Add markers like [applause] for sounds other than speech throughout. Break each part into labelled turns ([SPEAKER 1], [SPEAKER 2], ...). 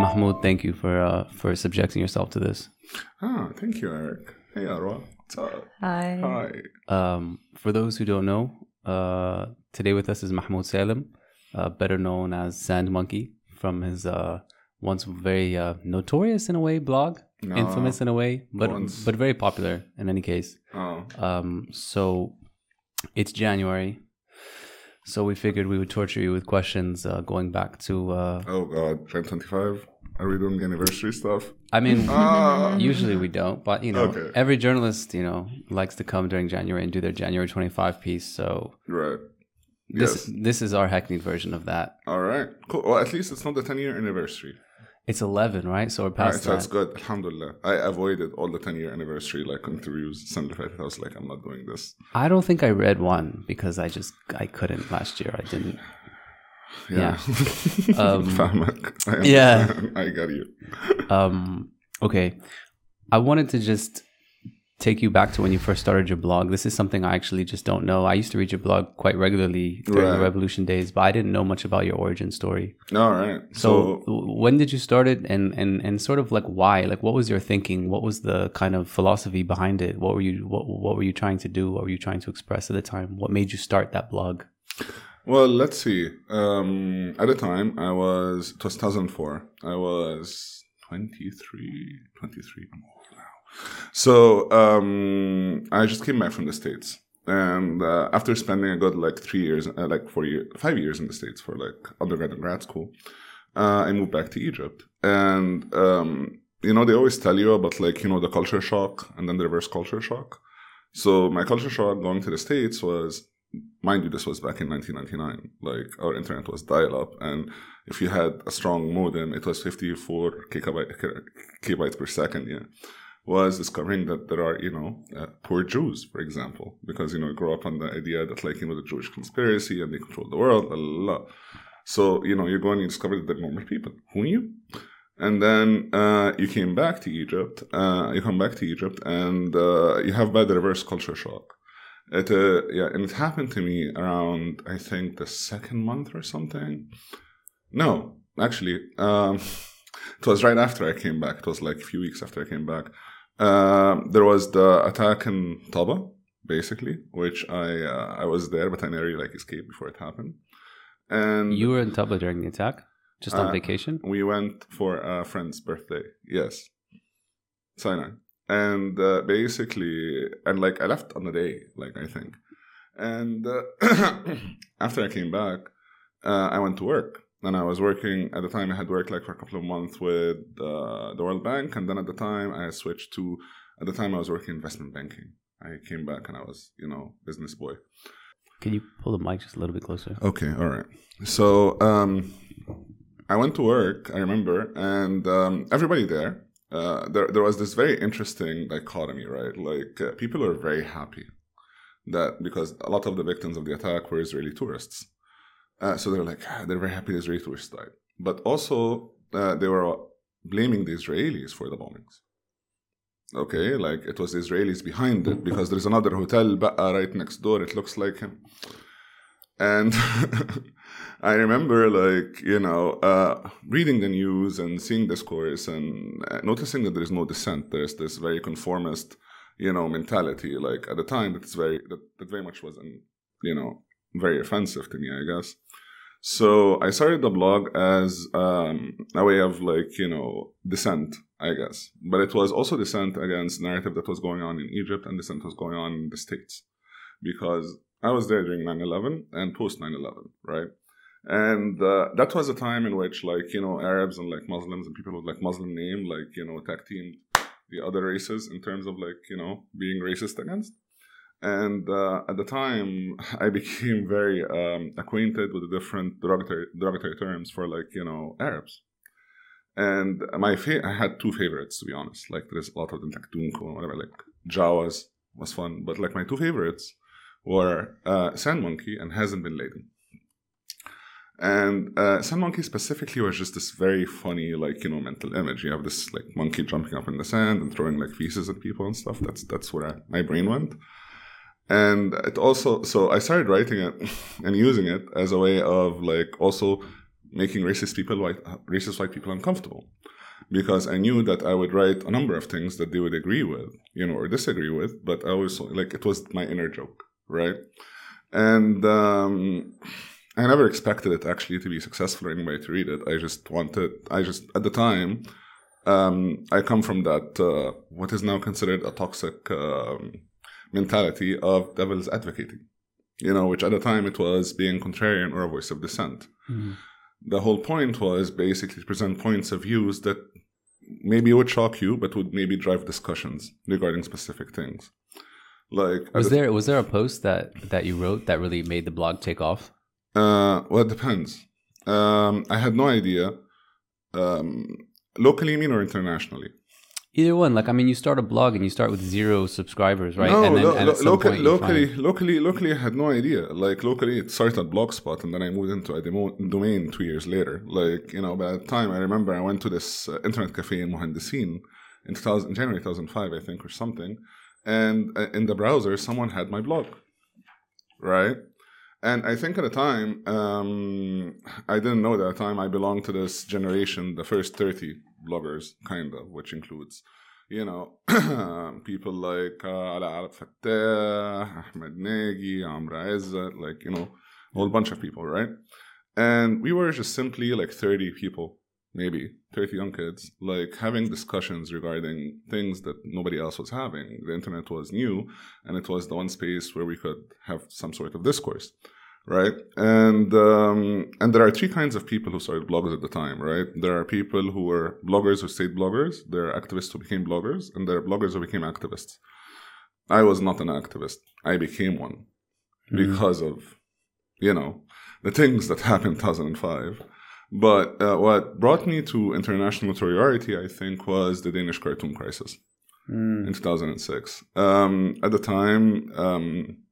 [SPEAKER 1] Mahmoud, thank you for uh, for subjecting yourself to this.
[SPEAKER 2] Ah, thank you, Eric. Hey, Arwa. What's up?
[SPEAKER 3] Hi.
[SPEAKER 2] Hi.
[SPEAKER 1] Um, for those who don't know, uh, today with us is Mahmoud Salem, uh, better known as Sand Monkey from his uh, once very uh, notorious in a way blog,
[SPEAKER 2] No.
[SPEAKER 1] infamous in a way, but
[SPEAKER 2] Once.
[SPEAKER 1] but very popular in any case.
[SPEAKER 2] Oh,
[SPEAKER 1] Um, so it's January, so we figured we would torture you with questions uh, going back to. Uh,
[SPEAKER 2] oh God. 2025. Are we doing anniversary stuff?
[SPEAKER 1] I mean, [laughs]
[SPEAKER 2] Ah.
[SPEAKER 1] usually we don't, but you know,
[SPEAKER 2] Okay.
[SPEAKER 1] every journalist you know likes to come during January and do their January twenty five piece. So
[SPEAKER 2] Right.
[SPEAKER 1] this
[SPEAKER 2] Yes.
[SPEAKER 1] this is our hackneyed version of that.
[SPEAKER 2] All right. Cool. Well, at least it's not the 10 year anniversary.
[SPEAKER 1] It's 11, right? So we're
[SPEAKER 2] past right, so. That's good. Alhamdulillah. I avoided all the 10 year anniversary like interviews. Sunday I was like, I'm not doing this.
[SPEAKER 1] I don't think I read one because I just, I couldn't last year. I didn't. Yeah. Yeah. [laughs]
[SPEAKER 2] um, I,
[SPEAKER 1] yeah. [laughs]
[SPEAKER 2] I got you.
[SPEAKER 1] um, okay. I wanted to just take you back to when you first started your blog. This is something I actually just don't know. I used to read your blog quite regularly during the Revolution days, but I didn't know much about your origin story.
[SPEAKER 2] All right.
[SPEAKER 1] So,
[SPEAKER 2] So,
[SPEAKER 1] when did you start it, and and and sort of like why? Like, what was your thinking? What was the kind of philosophy behind it? What were you what what were you trying to do? What were you trying to express at the time? What made you start that blog?
[SPEAKER 2] well, let's see. Um, at the time, I was, it was 2004. I was 23, 23. I'm. So, um, I just came back from the States. And uh, after spending a good like three years, uh, like four years, five years in the States for like undergrad and grad school, uh, I moved back to Egypt. And, um, you know, they always tell you about like, you know, the culture shock and then the reverse culture shock. So my culture shock going to the States was, mind you, this was back in 1999. Like our internet was dial up. And if you had a strong modem, it was 54 gigabyte, gigabytes per second. Yeah was discovering that there are, you know, uh, poor Jews, for example, because, you know, I grew up on the idea that, like, you know, the Jewish conspiracy and they control the world, la, la, la. So, you know, you go and you discover that they're normal people. Who knew? And then uh, you came back to Egypt, uh, you come back to Egypt, and uh, you have by the reverse culture shock. It, uh, yeah, and it happened to me around, I think, the second month or something. No, actually, um, [laughs] it was right after I came back. It was like a few weeks after I came back. Um, there was the attack in Taba, basically, which I uh, I was there, but I nearly like escaped before it happened. And
[SPEAKER 1] You were in Taba during the attack, just on
[SPEAKER 2] Uh,
[SPEAKER 1] vacation.
[SPEAKER 2] we went for a friend's birthday. Yes, Sinai, and uh, basically, and like I left on the day, like I think, and uh, [coughs] [coughs] after I came back, uh, I went to work. And I was working at the time. I had worked like for a couple of months with uh, the World Bank, and then at the time I switched to. At the time I was working investment banking. I came back and I was, you know, business boy.
[SPEAKER 1] Can you pull the mic just a little bit closer?
[SPEAKER 2] Okay, all right. So um, I went to work. I remember, and um, everybody there, uh, there, there was this very interesting dichotomy, right? Like uh, people were very happy that because a lot of the victims of the attack were Israeli tourists, uh, so they're like ah, they're very happy the Israeli tourists died, but also uh, they were blaming the Israelis for the bombings. Okay, like it was the Israelis behind it because there's another hotel right next door. It looks like him. And [laughs] I remember, like, you know, uh, reading the news and seeing this course and uh, noticing that there is no dissent. There's this very conformist, you know, mentality. Like, at the time, that's very, that, that very much was, you know, very offensive to me, I guess. So I started the blog as um, a way of, like, you know, dissent, I guess. But it was also dissent against narrative that was going on in Egypt and dissent was going on in the States. Because I was there during 9 11 and post 9 11, right? And uh, that was a time in which, like, you know, Arabs and like Muslims and people with like Muslim name, like, you know, teamed the other races in terms of like, you know, being racist against. And uh, at the time, [laughs] I became very um, acquainted with the different derogatory, derogatory terms for like, you know, Arabs. And my fa- I had two favorites, to be honest. Like, there's a lot of them, like Tunko and whatever, like Jawas was fun. But like, my two favorites were uh, Sand Monkey and Hasn't Been Laden. And uh, Sand Monkey specifically was just this very funny, like you know, mental image. You have this like monkey jumping up in the sand and throwing like feces at people and stuff. That's that's where I, my brain went. And it also, so I started writing it [laughs] and using it as a way of like also making racist people white racist white people uncomfortable because I knew that I would write a number of things that they would agree with, you know, or disagree with, but I always like it was my inner joke, right? And um, I never expected it actually to be successful or anybody to read it. I just wanted, I just at the time, um, I come from that uh, what is now considered a toxic um, mentality of devil's advocating, you know, which at the time it was being contrarian or a voice of dissent. Mm-hmm the whole point was basically to present points of views that maybe would shock you, but would maybe drive discussions regarding specific things. Like
[SPEAKER 1] was there was there a post that that you wrote that really made the blog take off?
[SPEAKER 2] Uh, well, it depends. Um, I had no idea. Um, locally, mean or internationally?
[SPEAKER 1] Either one. Like I mean, you start a blog and you start with zero subscribers, right?
[SPEAKER 2] No,
[SPEAKER 1] and
[SPEAKER 2] then, lo- lo- locally, locally, find... locally, locally, I had no idea. Like locally, it started at Blogspot, and then I moved into a demo- domain two years later. Like you know, by the time I remember, I went to this uh, internet cafe in Mohandesin in 2000, January 2005, I think, or something, and uh, in the browser, someone had my blog, right? And I think at the time, um, I didn't know that at the time I belonged to this generation, the first 30 bloggers, kind of, which includes, you know, [clears throat] people like uh, Ala Al Fattah, Ahmed Nagy, Amra Izzat, like, you know, a whole bunch of people, right? And we were just simply like 30 people, maybe 30 young kids, like having discussions regarding things that nobody else was having. The internet was new, and it was the one space where we could have some sort of discourse right? And um, and there are three kinds of people who started bloggers at the time, right? There are people who were bloggers who stayed bloggers. There are activists who became bloggers, and there are bloggers who became activists. I was not an activist. I became one mm. because of, you know, the things that [laughs] happened in 2005. But uh, what brought me to international notoriety, I think, was the Danish cartoon crisis mm. in 2006. Um, at the time, um,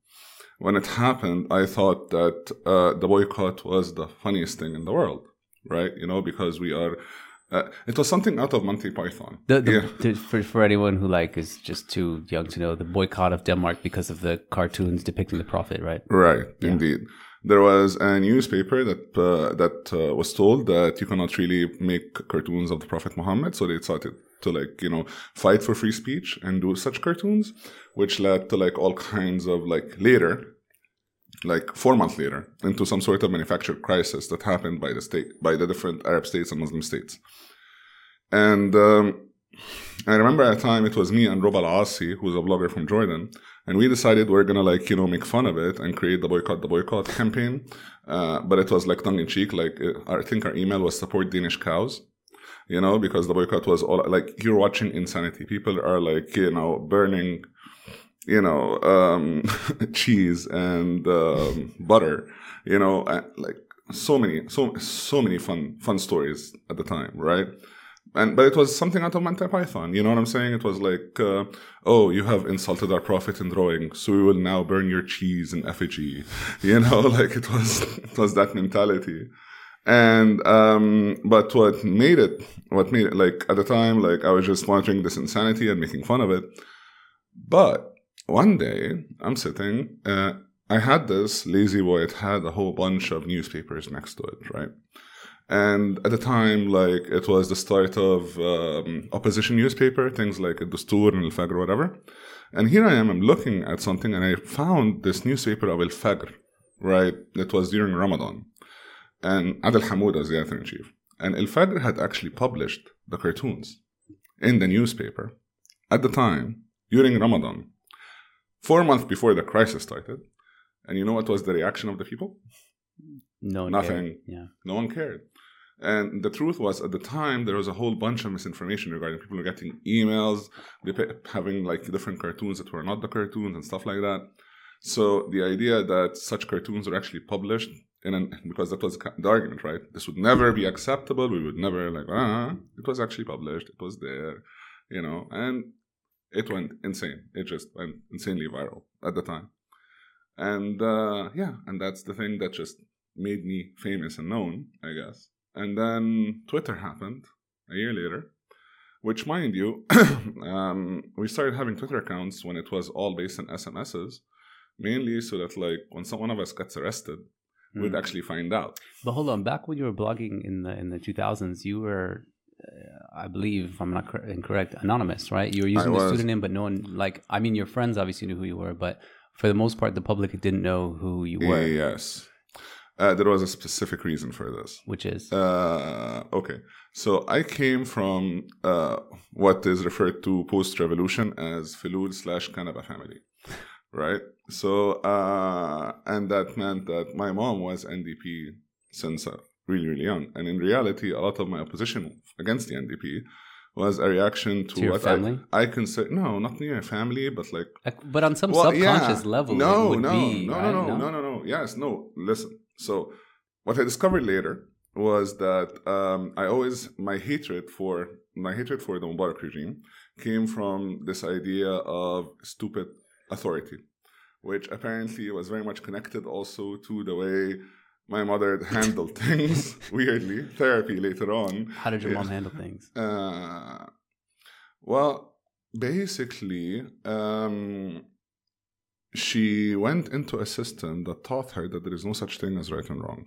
[SPEAKER 2] when it happened, I thought that uh, the boycott was the funniest thing in the world, right? You know, because we are. Uh, it was something out of Monty Python.
[SPEAKER 1] The, the, yeah. to, for for anyone who like is just too young to know, the boycott of Denmark because of the cartoons depicting the prophet, right?
[SPEAKER 2] Right, yeah. indeed. There was a newspaper that uh, that uh, was told that you cannot really make cartoons of the Prophet Muhammad, so they started to like you know fight for free speech and do such cartoons, which led to like all [laughs] kinds of like later like four months later into some sort of manufactured crisis that happened by the state by the different arab states and muslim states. And um, i remember at the time it was me and Roba al-Assi who's a blogger from jordan and we decided we're gonna like you know make fun of it and create the boycott the boycott campaign. Uh, but it was like tongue-in-cheek like uh, i think our email was support danish cows you know because the boycott was all like you're watching insanity people are like you know burning you know, um, [laughs] cheese and um, butter, you know, like so many, so so many fun fun stories at the time, right? And but it was something out of Monty Python. You know what I'm saying? It was like, uh, oh, you have insulted our prophet in drawing, so we will now burn your cheese in effigy. [laughs] You know, [laughs] like it was it was that mentality. And um, but what made it, what made it, like at the time, like I was just watching this insanity and making fun of it. But one day I'm sitting, uh, I had this La-Z-Boy, it had a whole bunch of newspapers next to it, right? And at the time, like it was the start of um, opposition newspaper, things like the Dastur and Al Fajr, whatever. And here I am, I'm looking at something, and I found this newspaper of Al Fajr, right? It was during Ramadan. And Adel Hamoud was the editor in chief. And El Fajr had actually published the cartoons in the newspaper at the time during Ramadan four months before the crisis started. And you know what was the reaction of the people?
[SPEAKER 1] No
[SPEAKER 2] Nothing.
[SPEAKER 1] Cared. Yeah.
[SPEAKER 2] No one cared. And the truth was, at the time, there was a whole bunch of misinformation regarding people were getting emails, having like different cartoons that were not the cartoons and stuff like that. So the idea that such cartoons were actually published in an because that was the argument, right? This would never be acceptable. We would never like ah. It was actually published. It was there, you know. And it went insane. It just went insanely viral at the time. And uh, yeah, and that's the thing that just made me famous and known, I guess. And then Twitter happened a year later, which, mind you, [coughs] um, we started having Twitter accounts when it was all based on SMSs, mainly so that, like, when some one of us gets arrested, would
[SPEAKER 1] Mm.
[SPEAKER 2] actually find out.
[SPEAKER 1] But hold on, back when you were blogging in the in the 2000s, you were, uh, I believe, if I'm not cor- incorrect, anonymous, right? You were using the
[SPEAKER 2] was.
[SPEAKER 1] pseudonym, but no one, like, I mean, your friends obviously knew who you were, but for the most part, the public didn't know who you were,
[SPEAKER 2] Yes. Uh, there was a specific reason for this.
[SPEAKER 1] which is
[SPEAKER 2] Uh, okay. So I came from uh, what is referred to post revolution as Filul slash Kanaba family, right? So, uh, and that meant that my mom was NDP since uh, really, really young. And in reality, a lot of my opposition against the NDP was a reaction to,
[SPEAKER 1] To
[SPEAKER 2] what
[SPEAKER 1] family?
[SPEAKER 2] I, I consider, no, not near family, but like
[SPEAKER 1] but on some
[SPEAKER 2] well,
[SPEAKER 1] subconscious
[SPEAKER 2] yeah.
[SPEAKER 1] level,
[SPEAKER 2] No,
[SPEAKER 1] it would
[SPEAKER 2] no,
[SPEAKER 1] be,
[SPEAKER 2] no,
[SPEAKER 1] right?
[SPEAKER 2] no, no, no, no, no. Yes, no. Listen. So, what I discovered later was that um, I always my hatred for my hatred for the Mubarak regime came from this idea of stupid authority, which apparently was very much connected also to the way my mother [laughs] handled things. [laughs] weirdly, therapy later on.
[SPEAKER 1] How did your
[SPEAKER 2] Yeah.
[SPEAKER 1] mom handle things? [laughs]
[SPEAKER 2] Uh, well, basically, um, she went into a system that taught her that there is no such thing as right and wrong.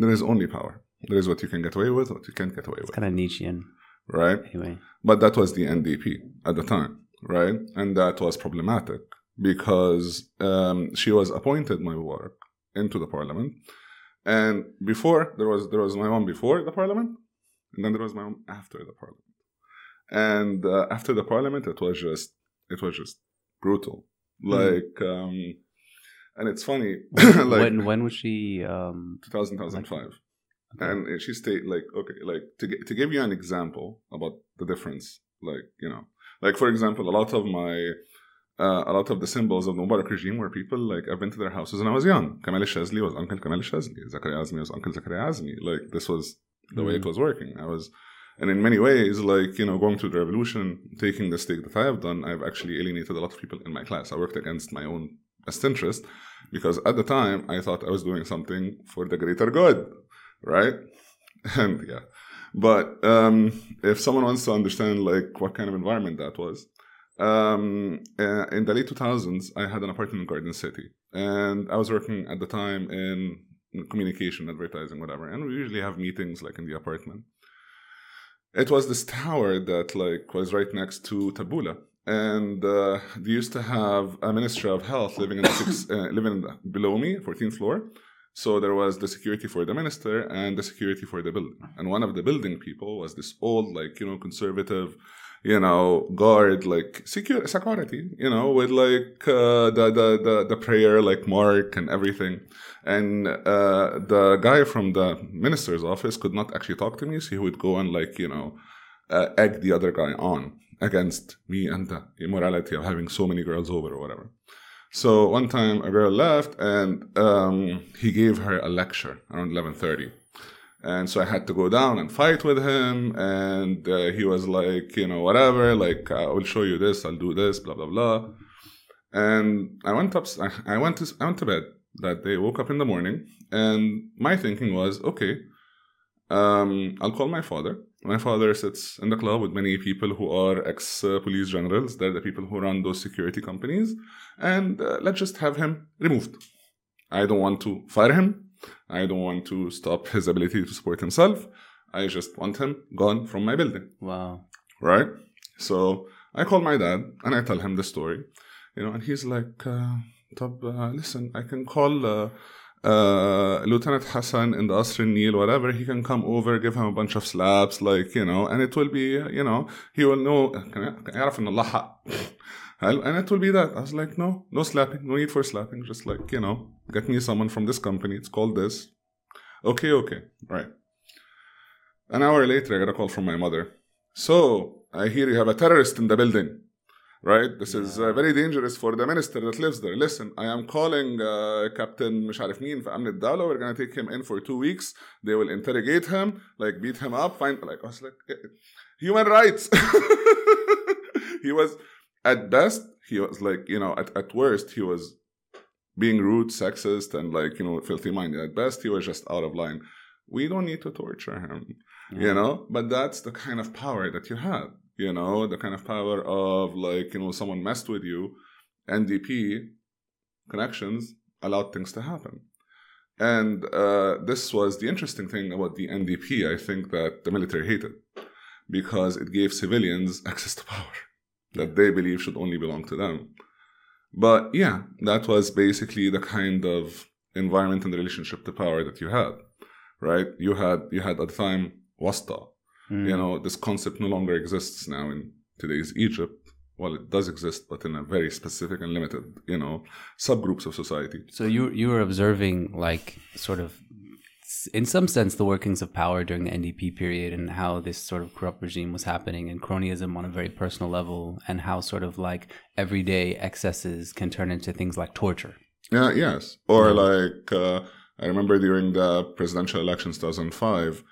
[SPEAKER 2] There is only power. There is what you can get away with, what you can't get away
[SPEAKER 1] It's
[SPEAKER 2] with,
[SPEAKER 1] kind of Nietzschean,
[SPEAKER 2] right?
[SPEAKER 1] anyway.
[SPEAKER 2] But that was the NDP at the time, right? And that was problematic because um, she was appointed my work into the parliament, and before there was there was my mom before the parliament, and then there was my mom after the parliament. And uh, after the parliament, it was just it was just brutal. Like, um, and it's funny, [laughs] like
[SPEAKER 1] when when was she? Um,
[SPEAKER 2] 2000, 2005.
[SPEAKER 1] Okay.
[SPEAKER 2] And she stayed like okay, like to to give you an example about the difference, like you know, like for example, a lot of my uh, a lot of the symbols of the Mubarak regime were people like I've been to their houses when I was young. Kamal Shazli was Uncle Kamal Shazli. Zakaria Azmi was Uncle Zakaria Azmi. Like this was the way it
[SPEAKER 1] Mhm.
[SPEAKER 2] was working. I was, and in many ways, like you know, going through the revolution, taking the stake that I have done, I've actually alienated a lot of people in my class. I worked against my own best interest because at the time I thought I was doing something for the greater good, right? [laughs] And yeah, but um, if someone wants to understand like what kind of environment that was, um, uh, in the late 2000s, I had an apartment in Garden City, and I was working at the time in communication, advertising, whatever, and we usually have meetings like in the apartment. It was this tower that like was right next to Tabula, and uh, they used to have a minister of Health living in the six, [coughs] uh, living below me, 14th floor. So there was the security for the minister and the security for the building. And one of the building people was this old, like you know, conservative, you know, guard, like secure security, you know, with like uh, the, the the the prayer like mark and everything. And uh, the guy from the minister's office could not actually talk to me, so he would go and like you know, uh, egg the other guy on against me and the immorality of having so many girls over or whatever. So one time a girl left and um, he gave her a lecture around 11:30. And so I had to go down and fight with him and uh, he was like, you know, whatever, like I will show you this, I'll do this, blah blah blah. And I went up I went to I went to bed that day, woke up in the morning and my thinking was, okay, um, I'll call my father. My father sits in the club with many people who are ex uh, police generals. They're the people who run those security companies. And uh, let's just have him removed. I don't want to fire him. I don't want to stop his ability to support himself. I just want him gone from my building.
[SPEAKER 1] wow.
[SPEAKER 2] Right? So I call my dad and I tell him the story. You know, and he's like, uh, Tab, uh, listen, I can call uh, uh, Lieutenant Hassan in the Asr Nil, whatever. He can come over, give him a bunch of slaps, like, you know, and it will be, uh, you know, he will know, كان [laughs] يعرف إن الله حق. حلو? and it will be that. I was like, no, no slapping, no need for slapping. Just like, you know, get me someone from this company. It's called this. Okay, okay, right. An hour later, I got a call from my mother. So, I hear you have a terrorist in the building. Right? This is uh, very dangerous for the minister that lives there. Listen, I am calling uh, Captain مش عارف مين في أمن الدولة. We're going to take him in for two weeks. They will interrogate him, like beat him up, find like I was like eh, human rights. [laughs] he was at best, he was like, you know, at, at worst, he was being rude, sexist, and like, you know, filthy minded. At best, he was just out of line. We don't need to torture him you know but that's the kind of power that you have you know the kind of power of like you know someone messed with you ndp connections allowed things to happen And uh, this was the interesting thing about the NDP. I think that the military hated because it gave civilians [laughs] access to power that they believe should only belong to them. But yeah, that was basically the kind of environment and relationship to power that you had, right? You had you had at the time wasta. Mm. You know, this concept no longer exists now in today's Egypt. Well, it does exist, but in a very specific and limited, you know, subgroups of society.
[SPEAKER 1] So you you were observing like sort of in some sense the workings of power during the NDP period and how this sort of corrupt regime was happening and cronyism on a very personal level and how sort of like everyday excesses can turn into things like torture.
[SPEAKER 2] Yeah, yes. Or yeah. like uh, I remember during the presidential elections 2005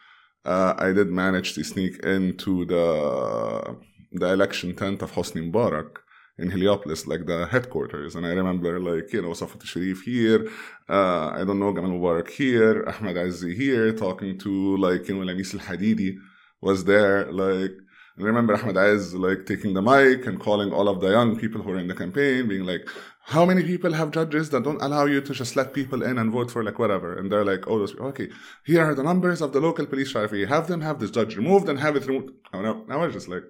[SPEAKER 2] uh, I did manage to sneak into the the election tent of Hosni Mubarak in Heliopolis, like the headquarters. And I remember, like, you know, Safwat Sharif here, uh, I don't know, Gamal Mubarak here, Ahmed Azzi here, talking to, like, you know, Lamis Al Hadidi was there. Like, I remember Ahmed Ezz, like, taking the mic and calling all of the young people who were in the campaign, being like, how many people have judges that don't allow you to just let people in and vote for like whatever? And they're like, oh, those people, okay, here are the numbers of the local police sheriff. Have them have this judge removed and have it removed. Oh, no, I was just like,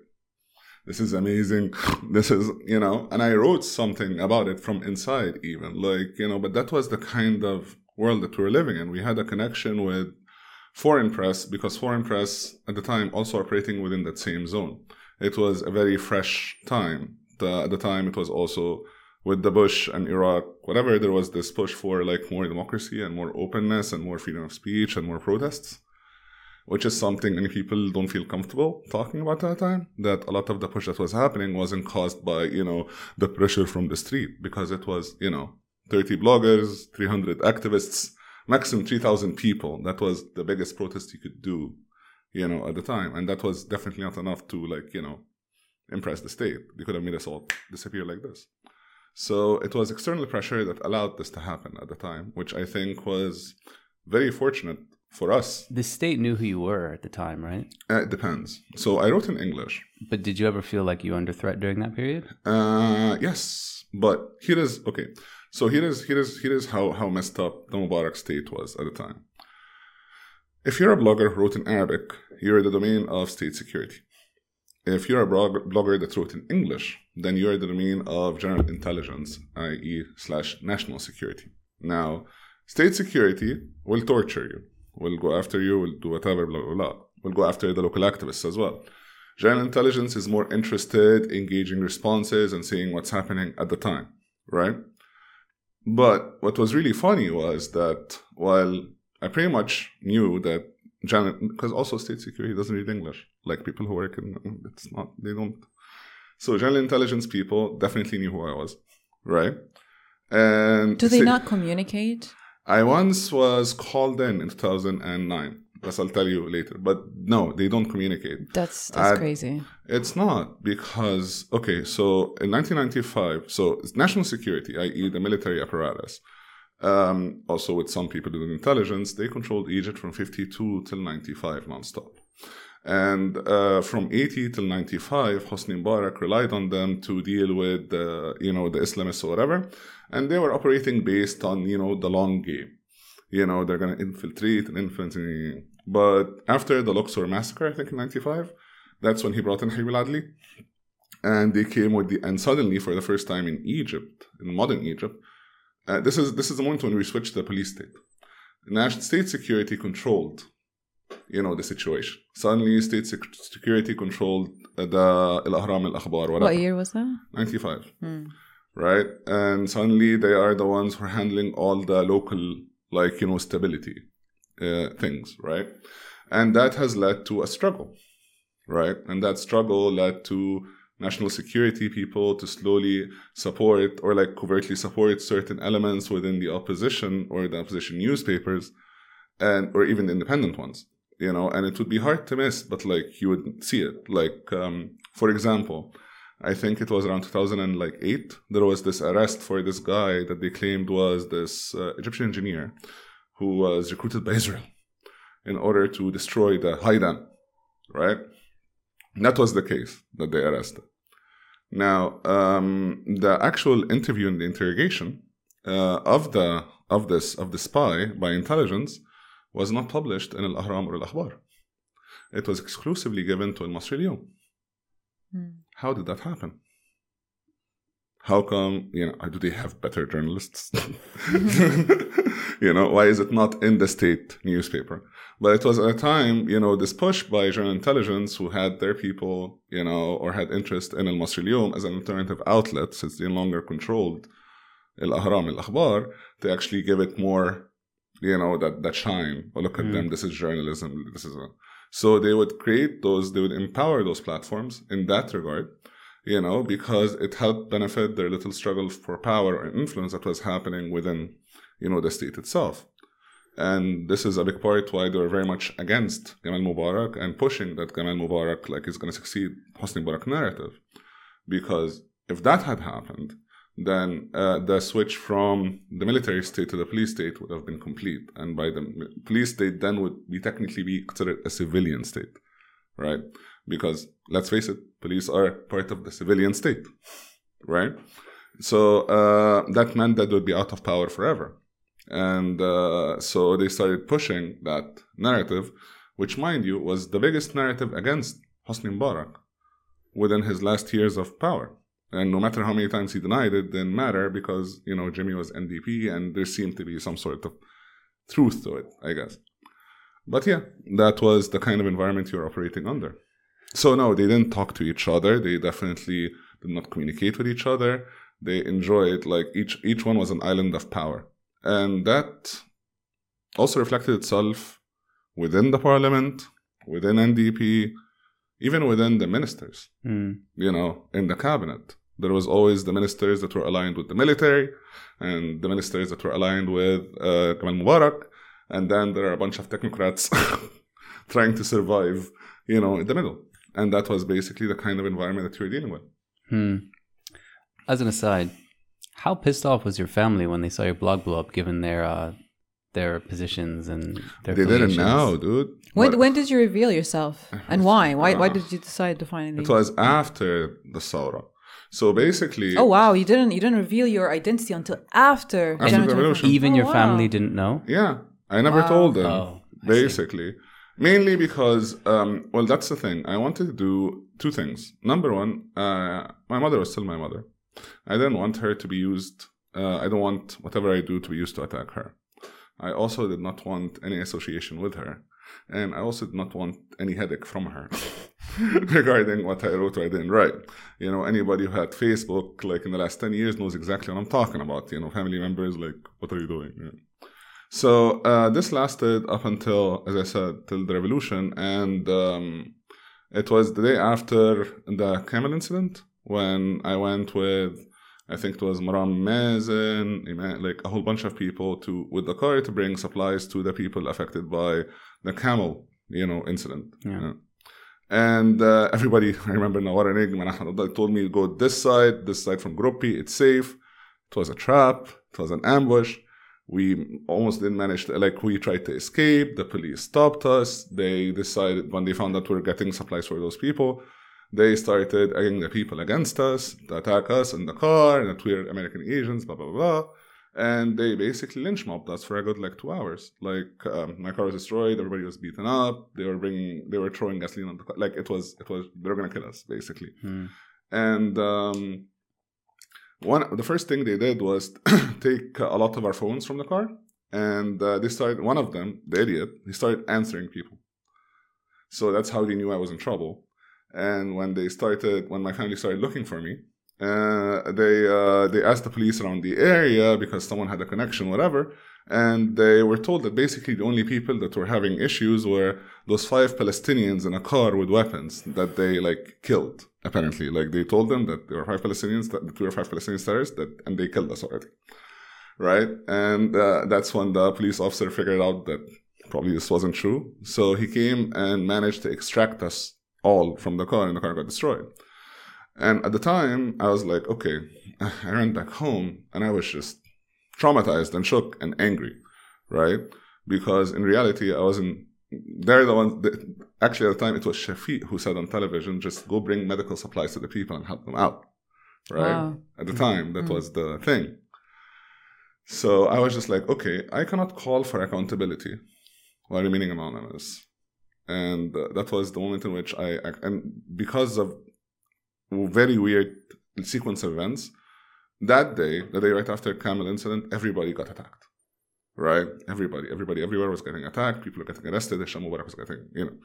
[SPEAKER 2] this is amazing. [laughs] This is you know? And i wrote something about it from inside even like you know but that was the kind of world that we were living in. We had a connection with foreign press because foreign press at the time also operating within that same zone. It was a very fresh time. The, at the time it was also with the bush and iraq whatever there was this push for like more democracy and more openness and more freedom of speech and more protests which is something many people don't feel comfortable talking about at the time. That a lot of the push that was happening wasn't caused by, you know, the pressure from the street because it was, you know, 30 bloggers, 300 activists, maximum 3,000 people. That was the biggest protest you could do, you know, at the time. And that was definitely not enough to, like, you know, impress the state. They could have made us all disappear like this. So it was external pressure that allowed this to happen at the time, which I think was very fortunate for us.
[SPEAKER 1] The state knew who you were at the time, right?
[SPEAKER 2] Uh, it depends. So I wrote in English.
[SPEAKER 1] But did you ever feel like you were under threat during that period?
[SPEAKER 2] Uh, yes, but here is okay. So here is here is here is how how messed up the Mubarak state was at the time. If you're a blogger who wrote in Arabic, you're the domain of state security. If you're a blogger that wrote in English, then you're the domain of general intelligence, i.e., slash national security. Now, state security will torture you will go after you, will do whatever, blah, blah, blah. We'll go after the local activists as well. General intelligence is more interested in gauging responses and seeing what's happening at the time, right? But what was really funny was that while I pretty much knew that general, because also state security doesn't read English, like people who work in, it's not, they don't. So general intelligence people definitely knew who I was, right? And
[SPEAKER 3] do they not communicate?
[SPEAKER 2] I once was called in in 2009. As I'll tell you later. But no, they don't communicate.
[SPEAKER 3] That's that's I, crazy.
[SPEAKER 2] It's not because okay, so in 1995, so it's national security, i.e., the military apparatus, um, also with some people doing intelligence, they controlled Egypt from 52 till 95 nonstop. And uh, from 80 till 95, Hosni Mubarak relied on them to deal with, uh, you know, the Islamists or whatever. And they were operating based on, you know, the long game. You know, they're going to infiltrate and influence. But after the Luxor massacre, I think in 95, that's when he brought in Habib Adli. And they came with the, and suddenly for the first time in Egypt, in modern Egypt, uh, this is this is the moment when we switched to the police state. National state security controlled you know the situation. Suddenly, state security controlled the Al-Ahram al-Akhbar.
[SPEAKER 3] What year was that?
[SPEAKER 2] 95. Hmm. Right? And suddenly they are the ones who are handling all the local, like, you know, stability uh, things, right? And that has led to a struggle, right? And that struggle led to national security people to slowly support or like covertly support certain elements within the opposition or the opposition newspapers and or even independent ones you know, and it would be hard to miss, but like you would see it. Like, um, for example, I think it was around 2008, there was this arrest for this guy that they claimed was this uh, Egyptian engineer who was recruited by Israel in order to destroy the High Dam, right? And that was the case that they arrested. Now, um, the actual interview and the interrogation uh, of the of this of the spy by intelligence was not published in Al Ahram or Al Akhbar. It was exclusively given to Al Masri Al hmm. How did that happen? How come, you know, do they have better journalists? [laughs] [laughs] you know, why is it not in the state newspaper? But it was at a time, you know, this push by general intelligence who had their people, you know, or had interest in Al Masri Al as an alternative outlet since they no longer controlled Al Ahram Al Akhbar to actually give it more, you know, that, that shine. Oh, look at them, hmm. this is journalism, this is a. So they would create those, they would empower those platforms in that regard you know, because it helped benefit their little struggle for power and influence that was happening within, you know, the state itself. And this is a big part why they were very much against Gamal Mubarak and pushing that Gamal Mubarak like is going to succeed Hosni Mubarak narrative, because if that had happened, then uh, the switch from the military state to the police state would have been complete, and by the police state then would be technically be considered a civilian state, right? Because let's face it, police are part of the civilian state, right? So uh, that meant that would be out of power forever. And uh, so they started pushing that narrative, which, mind you, was the biggest narrative against Hosni Mubarak within his last years of power. And no matter how many times he denied it, didn't matter because, you know, Jimmy was NDP and there seemed to be some sort of truth to it, I guess. But yeah, that was the kind of environment you're operating under. So no, they didn't talk to each other. They definitely did not communicate with each other. They enjoyed like each each one was an island of power, and that also reflected itself within the parliament, within NDP, even within the ministers.
[SPEAKER 1] Mm.
[SPEAKER 2] You know, in the cabinet, there was always the ministers that were aligned with the military, and the ministers that were aligned with uh, Gamal Mubarak, and then there are a bunch of technocrats [laughs] trying to survive, you know, in the middle and that was basically the kind of environment that you were dealing with.
[SPEAKER 1] Hmm. As an aside, how pissed off was your family when they saw your blog blow up, given their uh, their positions and their
[SPEAKER 2] they didn't know, dude.
[SPEAKER 3] When,
[SPEAKER 2] But
[SPEAKER 3] when did you reveal yourself [laughs] and why? Why why did you decide to finally?
[SPEAKER 2] it was after the Saura. So basically,
[SPEAKER 3] Oh wow, you didn't you didn't reveal your identity until after,
[SPEAKER 2] After
[SPEAKER 3] January
[SPEAKER 2] the revolution.
[SPEAKER 1] Even
[SPEAKER 3] Oh,
[SPEAKER 1] your
[SPEAKER 3] wow.
[SPEAKER 1] family didn't know.
[SPEAKER 2] yeah, I never
[SPEAKER 3] Wow.
[SPEAKER 2] told them.
[SPEAKER 1] Oh, I see.
[SPEAKER 2] basically, mainly because, um, well, that's the thing. I wanted to do two things. Number one, uh, my mother was still my mother. I didn't want her to be used. Uh, I don't want whatever I do to be used to attack her. I also did not want any association with her. And I also did not want any headache from her [laughs] regarding what I wrote or I didn't write. You know, anybody who had Facebook, like in the last 10 years, knows exactly what I'm talking about. You know, family members, like, what are you doing? Yeah. So uh, this lasted up until, as I said, till the revolution. And um, it was the day after the Camel incident when I went with I think it was Maram Mazen, like a whole bunch of people to with the car to bring supplies to the people affected by the camel, you know, incident.
[SPEAKER 1] Yeah.
[SPEAKER 2] And uh, everybody, [laughs] I remember Nawar Enigma and told me go this side, this side from Groppi, it's safe. It was a trap, it was an ambush. We almost didn't manage to, like, we tried to escape. The police stopped us. They decided, when they found that we were getting supplies for those people, they started egging the people against us to attack us in the car and that we're American Asians, blah, blah, blah. And they basically lynch mobbed us for a good like two hours. Like um, my car was destroyed, everybody was beaten up. They were bringing, they were throwing gasoline on the car. Like it was, it was, they were gonna kill us basically.
[SPEAKER 1] Hmm.
[SPEAKER 2] And um, one, the first thing they did was [coughs] take a lot of our phones from the car, and uh, they started. One of them, the idiot, he started answering people. So that's how they knew I was in trouble. And when they started, when my family started looking for me, uh, they uh, they asked the police around the area because someone had a connection, whatever, and they were told that basically the only people that were having issues were those five Palestinians in a car with weapons that they like killed. Apparently, like they told them that there were five Palestinians that, that we were five Palestinian terrorists that, and they killed us already, right? And uh, that's when the police officer figured out that probably this wasn't true. So he came and managed to extract us all from the car, and the car got destroyed. And at the time, I was like, okay, [sighs] I ran back home and I was just traumatized and shook and angry, right? Because in reality, I wasn't. They're the ones. That, actually, at the time, it was Shafiq who said on television, "Just go bring medical supplies to the people and help them out." Right.
[SPEAKER 3] Wow.
[SPEAKER 2] At the time, that was the thing. So I was just like, okay, I cannot call for accountability while remaining anonymous. And uh, that was the moment in which I, and because of very weird sequence of events, that day, the day right after Camel incident, everybody got attacked. Right? Everybody, everybody, everywhere was getting attacked. People were getting arrested. Hisham Mubarak was getting, you know.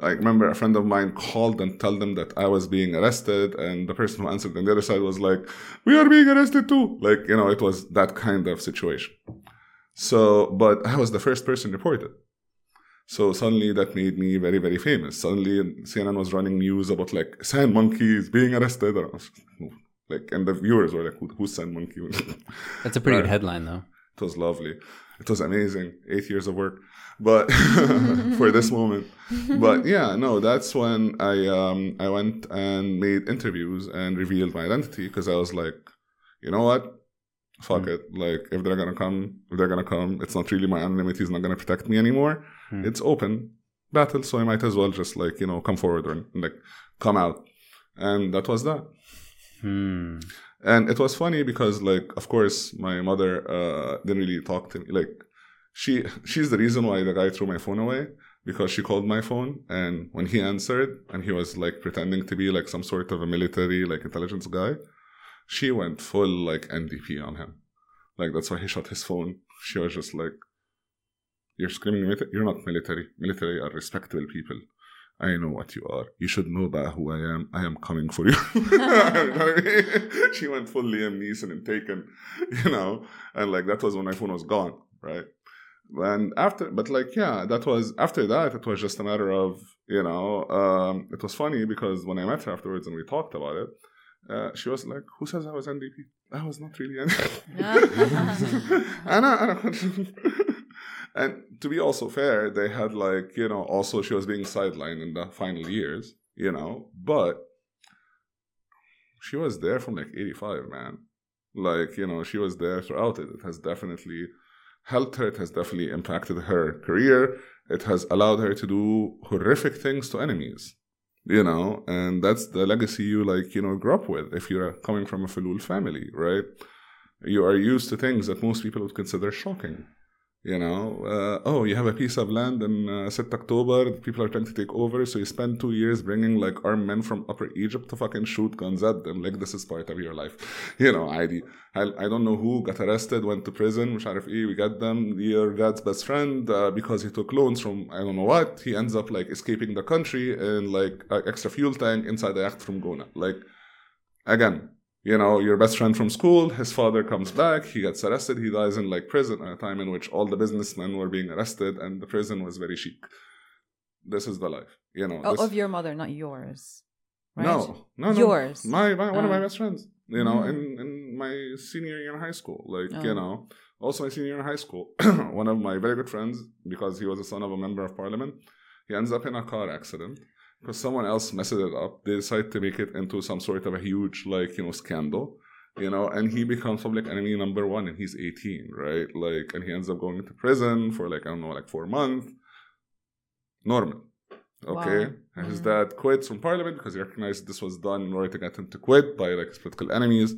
[SPEAKER 2] I remember a friend of mine called and told them that I was being arrested, and the person who answered on the other side was like, "We are being arrested too." Like you know, it was that kind of situation. So, but I was the first person reported. So suddenly that made me very, very famous. Suddenly CNN was running news about like sand monkeys being arrested. like, and the viewers were like, Who, "Who's sand monkey?" [laughs]
[SPEAKER 1] That's a pretty right. good headline, though.
[SPEAKER 2] It was lovely. It was amazing. Eight years of work but [laughs] for this moment. But yeah, no, that's when I um, I went and made interviews and revealed my identity because I was like, you know what, fuck mm. it. Like if they're gonna come, if they're gonna come, it's not really my anonymity is not gonna protect me anymore. Mm. It's open battle, so I might as well just like you know come forward and like come out, and that was that.
[SPEAKER 1] Hmm.
[SPEAKER 2] And it was funny because like of course my mother uh, didn't really talk to me like she she's the reason why the guy threw my phone away because she called my phone and when he answered and he was like pretending to be like some sort of a military like intelligence guy she went full like ndp on him like that's why he shot his phone she was just like you're screaming you're not military military are respectable people I know what you are. You should know about who I am. I am coming for you. [laughs] [laughs] she went full Liam Neeson and taken, you know, and like that was when my phone was gone, right? and after but like yeah that was after that it was just a matter of you know um, it was funny because when i met her afterwards and we talked about it uh, she was like who says i was ndp i was not really ndp [laughs] and, and to be also fair they had like you know also she was being sidelined in the final years you know but she was there from like 85 man like you know she was there throughout it it has definitely helped her. It has definitely impacted her career. It has allowed her to do horrific things to enemies, you know, and that's the legacy you like, you know, grew up with. If you're coming from a Falul family, right? You are used to things that most people would consider shocking. You know, uh, oh, you have a piece of land in uh, 6 October, people are trying to take over, so you spend two years bringing like armed men from Upper Egypt to fucking shoot guns at them. Like, this is part of your life. You know, I, I don't know who got arrested, went to prison, we got them, your dad's best friend, uh, because he took loans from I don't know what, he ends up like escaping the country and like extra fuel tank inside the yacht from Gouna. Like, again, you know, your best friend from school, his father comes back, he gets arrested, he dies in like prison at a time in which all the businessmen were being arrested and the prison was very chic. This is the life, you know.
[SPEAKER 3] Oh,
[SPEAKER 2] this...
[SPEAKER 3] of your mother, not yours. Right?
[SPEAKER 2] No, no, no.
[SPEAKER 3] Yours.
[SPEAKER 2] My, my one of my oh. best friends. You know, mm. in in my senior year in high school, like oh. you know, also my senior year in high school, [clears throat] one of my very good friends, because he was the son of a member of parliament, he ends up in a car accident because someone else messed it up. They decide to make it into some sort of a huge, like, you know, scandal, you know, and he becomes public enemy number one and he's 18, right? Like, and he ends up going to prison for like, I don't know, like four months. Norman. Okay. Wow. And his mm-hmm. dad quits from parliament because he recognized this was done in order to get him to quit by like his political enemies.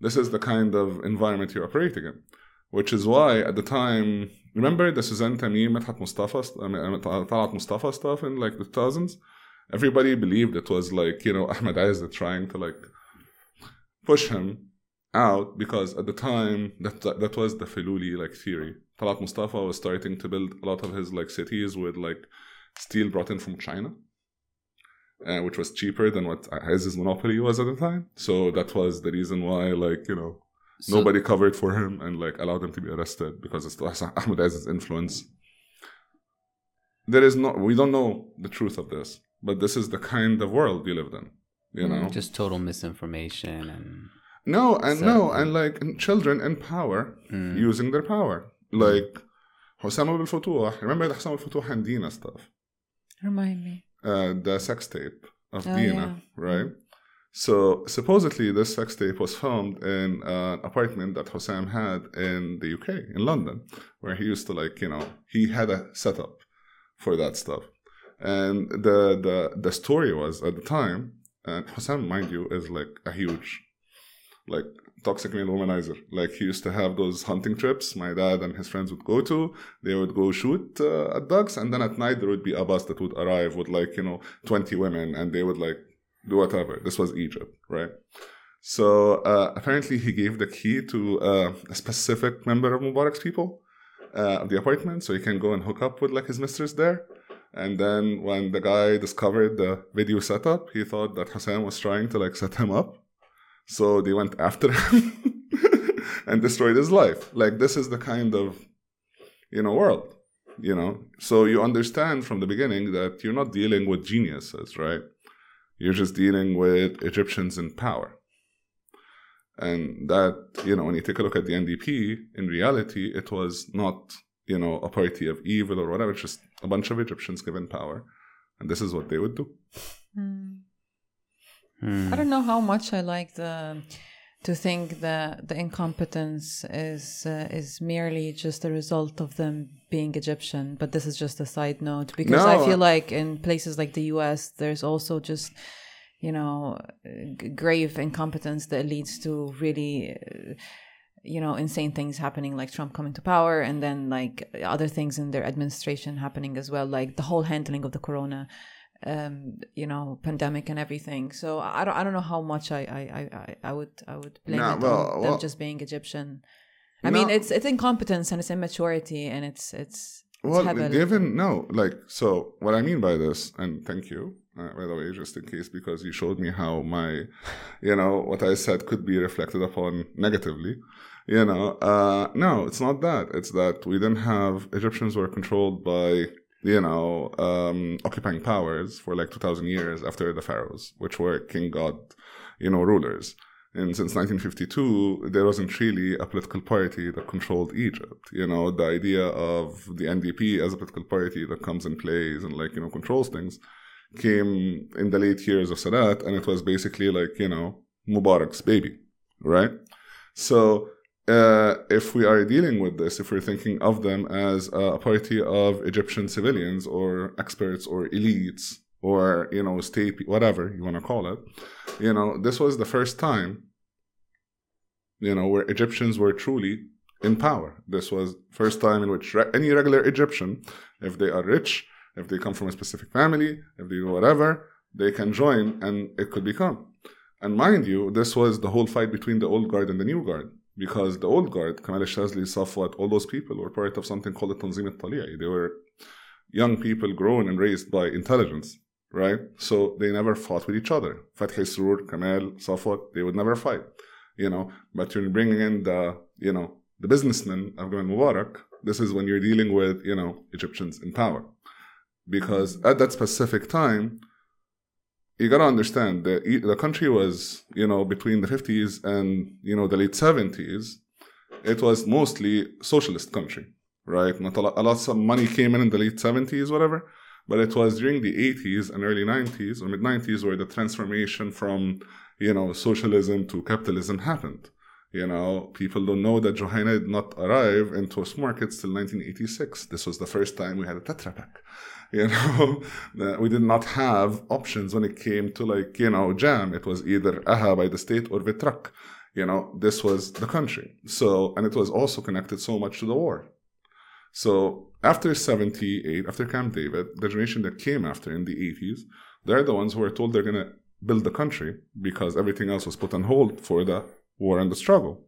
[SPEAKER 2] This is the kind of environment you're operating in. Which is why at the time, remember the Suzanne Tamim, Medhat Mustafa, I mean, Talat Mustafa stuff in like the 2000s? Everybody believed it was like you know [laughs] Ahmed Ezz trying to like push him out because at the time that that was the Filuli like theory. Talat Mustafa was starting to build a lot of his like cities with like steel brought in from China, uh, which was cheaper than what Ezz's monopoly was at the time. So that was the reason why like you know so, nobody covered for him and like allowed him to be arrested because it's Ahmed Ezz's influence. There is no we don't know the truth of this but this is the kind of world you lived in you know?
[SPEAKER 1] just total misinformation and
[SPEAKER 2] no and so, no and like children in power mm. using their power. Like Hussam al Futuh remember the Hussam al Futuh and Dina stuff?
[SPEAKER 3] Remind me.
[SPEAKER 2] Uh, the sex tape of oh, Dina yeah. right? So supposedly this sex tape was filmed in an apartment that Hussam had in the UK in London where he used to like you know he had a setup for that stuff and the the the story was at the time, and Hussam, mind you, is like a huge, like toxic male womanizer. Like he used to have those hunting trips my dad and his friends would go to. They would go shoot uh, at ducks, and then at night there would be a bus that would arrive with like you know twenty women, and they would like do whatever. This was Egypt, right? So uh, apparently he gave the key to uh, a specific member of Mubarak's people uh, of the apartment, so he can go and hook up with like his mistress there. And then when the guy discovered the video setup, he thought that Hussein was trying to like set him up. So they went after him [laughs] and destroyed his life. Like this is the kind of you know world, you know. So you understand from the beginning that you're not dealing with geniuses, right? You're just dealing with Egyptians in power. And that, you know, when you take a look at the NDP, in reality, it was not, you know, a party of evil or whatever, it's just a bunch of Egyptians given power. And this is what they would do.
[SPEAKER 3] Hmm.
[SPEAKER 1] Hmm.
[SPEAKER 3] I don't know how much I like the to think that the incompetence is uh, is merely just a result of them being Egyptian. But this is just a side note because I feel
[SPEAKER 2] uh,
[SPEAKER 3] like in places like the U.S., there's also just you know g- grave incompetence that leads to really. You know, insane things happening like Trump coming to power and then like other things in their administration happening as well, like the whole handling of the corona um you know pandemic and everything so i don't i don't know how much i i i, I- would i would blame
[SPEAKER 2] Nah,
[SPEAKER 3] it
[SPEAKER 2] well,
[SPEAKER 3] on them
[SPEAKER 2] well-
[SPEAKER 3] just being egyptian i
[SPEAKER 2] No.
[SPEAKER 3] mean it's it's incompetence and it's immaturity and it's it's, it's
[SPEAKER 2] Well,
[SPEAKER 3] heavily-
[SPEAKER 2] given no, like so, what I mean by this, and thank you, uh, by the way, just in case, because you showed me how my, you know, what I said could be reflected upon negatively. You know, uh, no, it's not that. It's that we didn't have Egyptians were controlled by, you know, um, occupying powers for like two thousand years after the pharaohs, which were king god, you know, rulers. And since 1952, there wasn't really a political party that controlled Egypt. You know, the idea of the NDP as a political party that comes and plays and like, you know, controls things came in the late years of Sadat. And it was basically like, you know, Mubarak's baby, right? So, uh, if we are dealing with this, if we're thinking of them as a party of Egyptian civilians or experts or elites or, you know, state, whatever you want to call it, you know, this was the first time, you know, where Egyptians were truly in power. This was first time in which re- any regular Egyptian, if they are rich, if they come from a specific family, if they do whatever, they can join and it could become. And mind you, this was the whole fight between the old guard and the new guard. Because the old guard, Kamal Shazli, Safwat, all those people were part of something called the Tanzim al-Tali'i. They were young people grown and raised by intelligence, right? So they never fought with each other. Fathi Surur, Kamal, Safwat, they would never fight, you know. But you're bringing in the, you know, the businessmen Gamal Mubarak. This is when you're dealing with, you know, Egyptians in power. Because at that specific time, you gotta understand that the country was, you know, between the 50s and, you know, the late 70s, it was mostly socialist country, right? Not a lot, a lot of money came in in the late 70s, whatever, but it was during the 80s and early 90s or mid 90s where the transformation from, you know, socialism to capitalism happened. You know, people don't know that Juhayna did not arrive in toast markets till 1986. This was the first time we had a Tetra Pak. [laughs] You know, we did not have options when it came to like, you know, jam. It was either AHA by the state or Vitrac. You know, this was the country. So, and it was also connected so much to the war. So after 78, after Camp David, the generation that came after in the 80s, they're the ones who were told they're going to build the country because everything else was put on hold for the war and the struggle.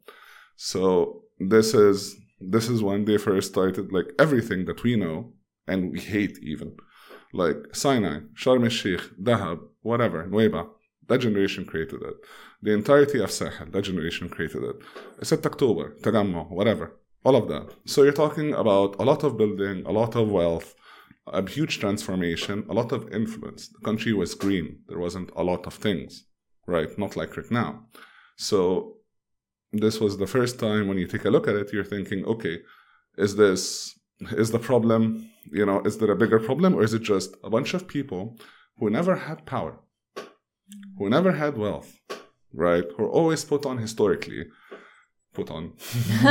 [SPEAKER 2] So this is this is when they first started like everything that we know and we hate even. Like Sinai, Sharm el-Sheikh, Dahab, whatever, Nuweiba, that generation created it. The entirety of Sahel, that generation created it. 6 October, Tagammo, whatever, all of that. So you're talking about a lot of building, a lot of wealth, a huge transformation, a lot of influence. The country was green. There wasn't a lot of things, right? Not like right now. So this was the first time when you take a look at it, you're thinking, okay, is this is the problem, you know, is there a bigger problem or is it just a bunch of people who never had power, who never had wealth, right? Who are always put on historically, put on. [laughs]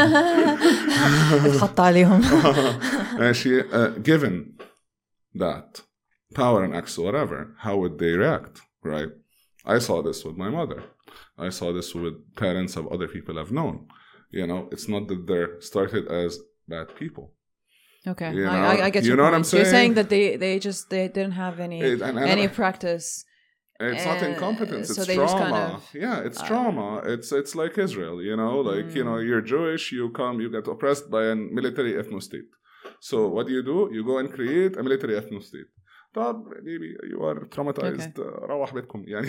[SPEAKER 2] [laughs] and she, uh, given that power and access or whatever, how would they react, right? I saw this with my mother. I saw this with parents of other people I've known. You know, it's not that they're started as bad people.
[SPEAKER 3] Okay,
[SPEAKER 2] You
[SPEAKER 3] I,
[SPEAKER 2] know-
[SPEAKER 3] I, I get
[SPEAKER 2] you
[SPEAKER 3] your
[SPEAKER 2] know what
[SPEAKER 3] point.
[SPEAKER 2] I'm
[SPEAKER 3] You're saying
[SPEAKER 2] saying?
[SPEAKER 3] that they they just they didn't have any
[SPEAKER 2] It- and- and-
[SPEAKER 3] any practice.
[SPEAKER 2] It's not
[SPEAKER 3] Uh,
[SPEAKER 2] incompetence.
[SPEAKER 3] so
[SPEAKER 2] It's
[SPEAKER 3] they
[SPEAKER 2] trauma.
[SPEAKER 3] just kind of-
[SPEAKER 2] yeah, it's trauma. It's it's like Israel. You know, like you
[SPEAKER 3] Mm.
[SPEAKER 2] know, you're Jewish. You come, you get oppressed by a military ethno state. So what do you do? You go and create a military ethno state. طب maybe you are traumatized. Uh, روح بيتكم. يعني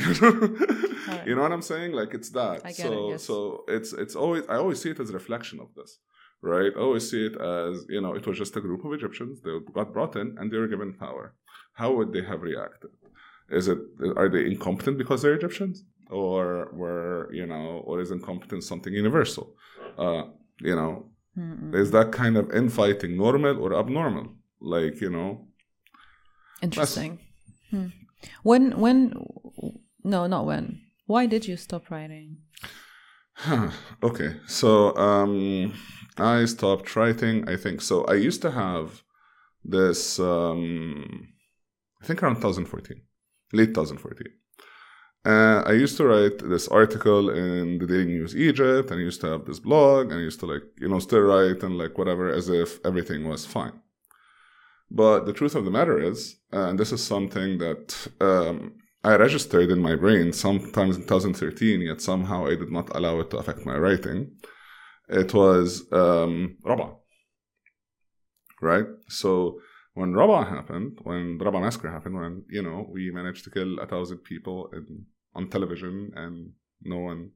[SPEAKER 2] you know what I'm saying? Like it's that.
[SPEAKER 3] I get
[SPEAKER 2] so
[SPEAKER 3] it, yes.
[SPEAKER 2] so it's it's always I always see it as a reflection of this. Right? I always see it as, you know, it was just a group of Egyptians. They got brought in and they were given power. How would they have reacted? Is it are they incompetent because they're Egyptians? Or were, you know, or is incompetence something universal? Uh, you know,
[SPEAKER 3] Mm-mm.
[SPEAKER 2] is that kind of infighting normal or abnormal? Like, you know,
[SPEAKER 3] Interesting. Hmm. When when no not when. Why did you stop writing?
[SPEAKER 2] Huh. okay, so um, I stopped writing. I think so. I used to have this. Um, I think around 2014, late 2014. Uh, I used to write this article in the Daily News Egypt, and I used to have this blog, and I used to like you know still write and like whatever as if everything was fine. But the truth of the matter is, and this is something that um, I registered in my brain sometimes in 2013, yet somehow I did not allow it to affect my writing. It was um, Rabaa. Right? So when Rabaa happened, when Rabaa massacre happened, when, you know, we managed to kill a thousand people in, on television and no one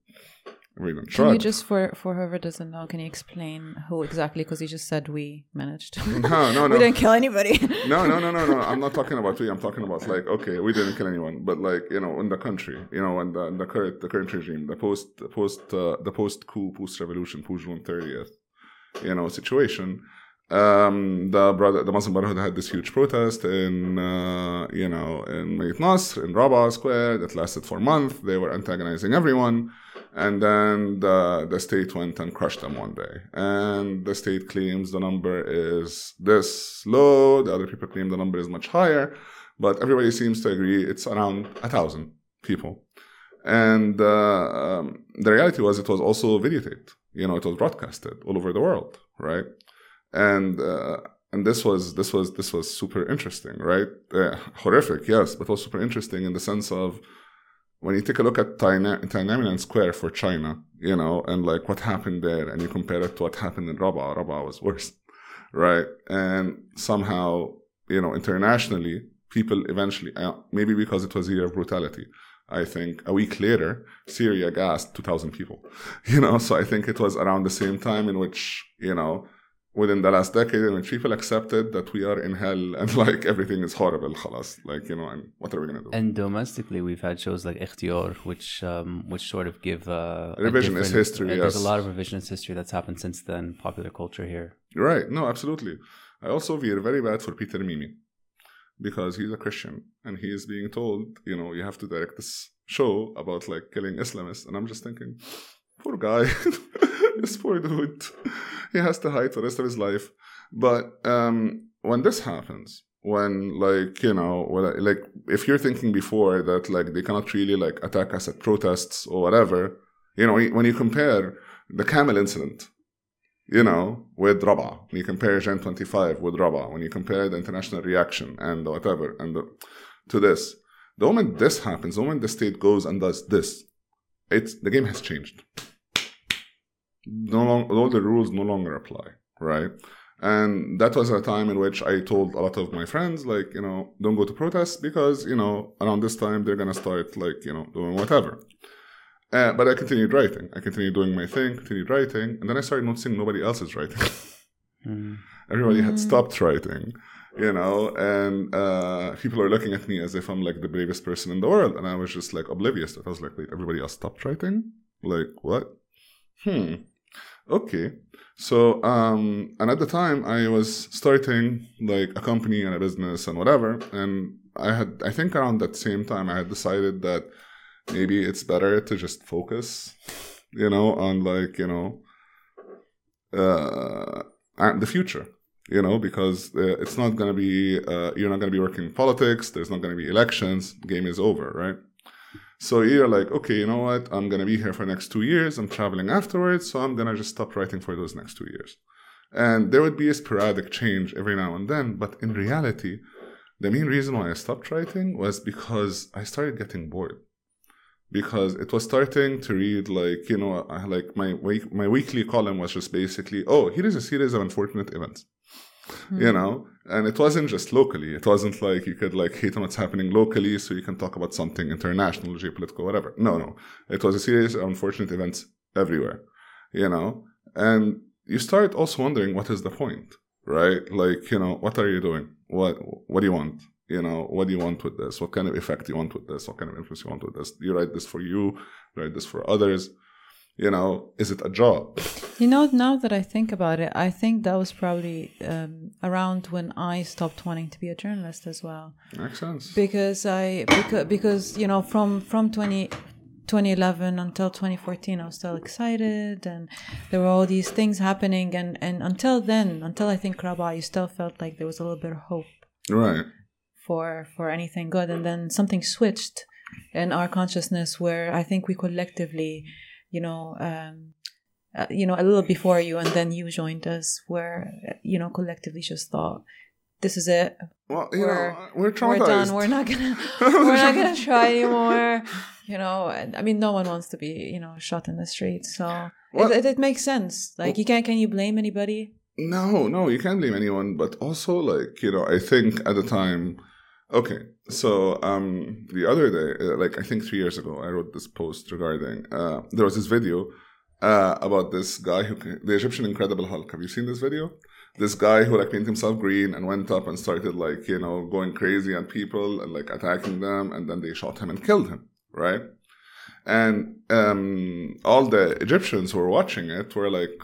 [SPEAKER 2] even
[SPEAKER 3] Can you just for for whoever doesn't know, can you explain who exactly? Because you just said we managed. [laughs]
[SPEAKER 2] No, no, [laughs] no.
[SPEAKER 3] we didn't kill anybody.
[SPEAKER 2] no, no, no, no, no. [laughs] I'm not talking about we. I'm talking about like okay, we didn't kill anyone, but like you know, in the country, you know, in the, in the current the current regime, the post the post uh, the post coup, post revolution, post June 30th, you know, situation. Um, the brother, the Muslim Brotherhood had this huge protest in uh, you know in Mayt Nasr in Rabaa Square that lasted for a month. They were antagonizing everyone. And then the, the state went and crushed them one day. And the state claims the number is this low, the other people claim the number is much higher, but everybody seems to agree it's around a thousand people. And uh, um, the reality was it was also videotaped. You know, it was broadcasted all over the world, right? And uh, and this was this was this was super interesting, right? Uh, horrific, yes, but was super interesting in the sense of when you take a look at Tiana- Tiananmen Square for China, you know, and like what happened there, and you compare it to what happened in Rabaa, Rabaa was worse, [laughs] right? And somehow, you know, internationally, people eventually, uh, maybe because it was a year of brutality, I think a week later, Syria gassed 2,000 people, [laughs] you know, so I think it was around the same time in which, you know, within the last decade in which people accepted that we are in hell [laughs] and like everything is horrible, خلاص, like, you know, and what are we going to do?
[SPEAKER 1] And domestically, we've had shows like Ikhtiar, which um, which sort of give uh, a
[SPEAKER 2] Revisionist
[SPEAKER 1] different-
[SPEAKER 2] history,
[SPEAKER 1] uh, There's
[SPEAKER 2] yes.
[SPEAKER 1] a lot of revisionist history that's happened since then. Popular culture here.
[SPEAKER 2] Right. No, absolutely. I also feel very bad for Peter Mimi because he's a Christian and he is being told, you know, you have to direct this show about like killing Islamists. And I'm just thinking, poor guy, [laughs] this poor dude, he has to hide the rest of his life. But um, when this happens, when like you know, when, like if you're thinking before that like they cannot really like attack us at protests or whatever, you know, when you compare the Camel incident you know, with Rabaa. When you compare Jan 25 with Rabaa, when you compare the international reaction and whatever, and the, to this, the moment this happens, the moment the state goes and does this, it's the game has changed. No long, all the rules no longer apply, right? And that was a time in which I told a lot of my friends, like, you know, don't go to protests because, you know, around this time they're gonna start, like, you know, doing whatever. Uh, but I continued writing. I continued doing my thing, continued writing, and then I started noticing nobody else is writing. [laughs]
[SPEAKER 1] Mm.
[SPEAKER 2] Everybody had stopped writing, you know, and uh, people are looking at me as if I'm like the bravest person in the world, and I was just like oblivious. I was like, everybody else stopped writing? Like what? Hmm. Okay. So, um, and at the time, I was starting like a company and a business and whatever, and I had, I think around that same time, I had decided that maybe it's better to just focus, you know, on like, you know, uh, the future, you know, because uh, it's not going to be, uh, you're not going to be working in politics. There's not going to be elections. Game is over, right? So you're like, okay, you know what? I'm gonna be here for next two years. I'm traveling afterwards, so I'm gonna just stop writing for those next two years. And there would be a sporadic change every now and then, but in reality, the main reason why I stopped writing was because I started getting bored. Because it was starting to read like, you know, like my week, my weekly column was just basically, oh, here is a series of unfortunate events. Mm. You know, and it wasn't just locally. It wasn't like you could like hate on what's happening locally so you can talk about something international, geopolitical, whatever. No, no. It was a series of unfortunate events everywhere. You know? And you start also wondering what is the point, right? Like, you know, what are you doing? What what do you want? You know, what do you want with this? What kind of effect do you want with this? What kind of influence you want with this? Do you write this for you? You write this for others? you know is it a job
[SPEAKER 3] you know now that i think about it i think that was probably um, around when i stopped wanting to be a journalist as well
[SPEAKER 2] makes sense
[SPEAKER 3] because i because, because you know from from 20 2011 until 2014 i was still excited and there were all these things happening and and until then until i think Rabaa you still felt like there was a little bit of hope
[SPEAKER 2] right
[SPEAKER 3] for for anything good and then something switched in our consciousness where i think we collectively you know, um, uh, you know, a little before you, and then you joined us, where you know, collectively just thought, this is it.
[SPEAKER 2] Well, you we're, know, we're traumatized.
[SPEAKER 3] We're done. We're not gonna. [laughs] we're not gonna try anymore. You know, I mean, no one wants to be, you know, shot in the street. So it, it, it, makes sense. Like, you can't. Can you blame anybody?
[SPEAKER 2] No, no, you can't blame anyone. But also, like, you know, I think at the time Okay, so um, the other day, uh, like I think three years ago, I wrote this post regarding uh, there was this video uh, about this guy who the Egyptian Incredible Hulk. Have you seen this video? This guy who like painted himself green and went up and started like you know going crazy on people and like attacking them, and then they shot him and killed him, right? And um, all the Egyptians who were watching it were like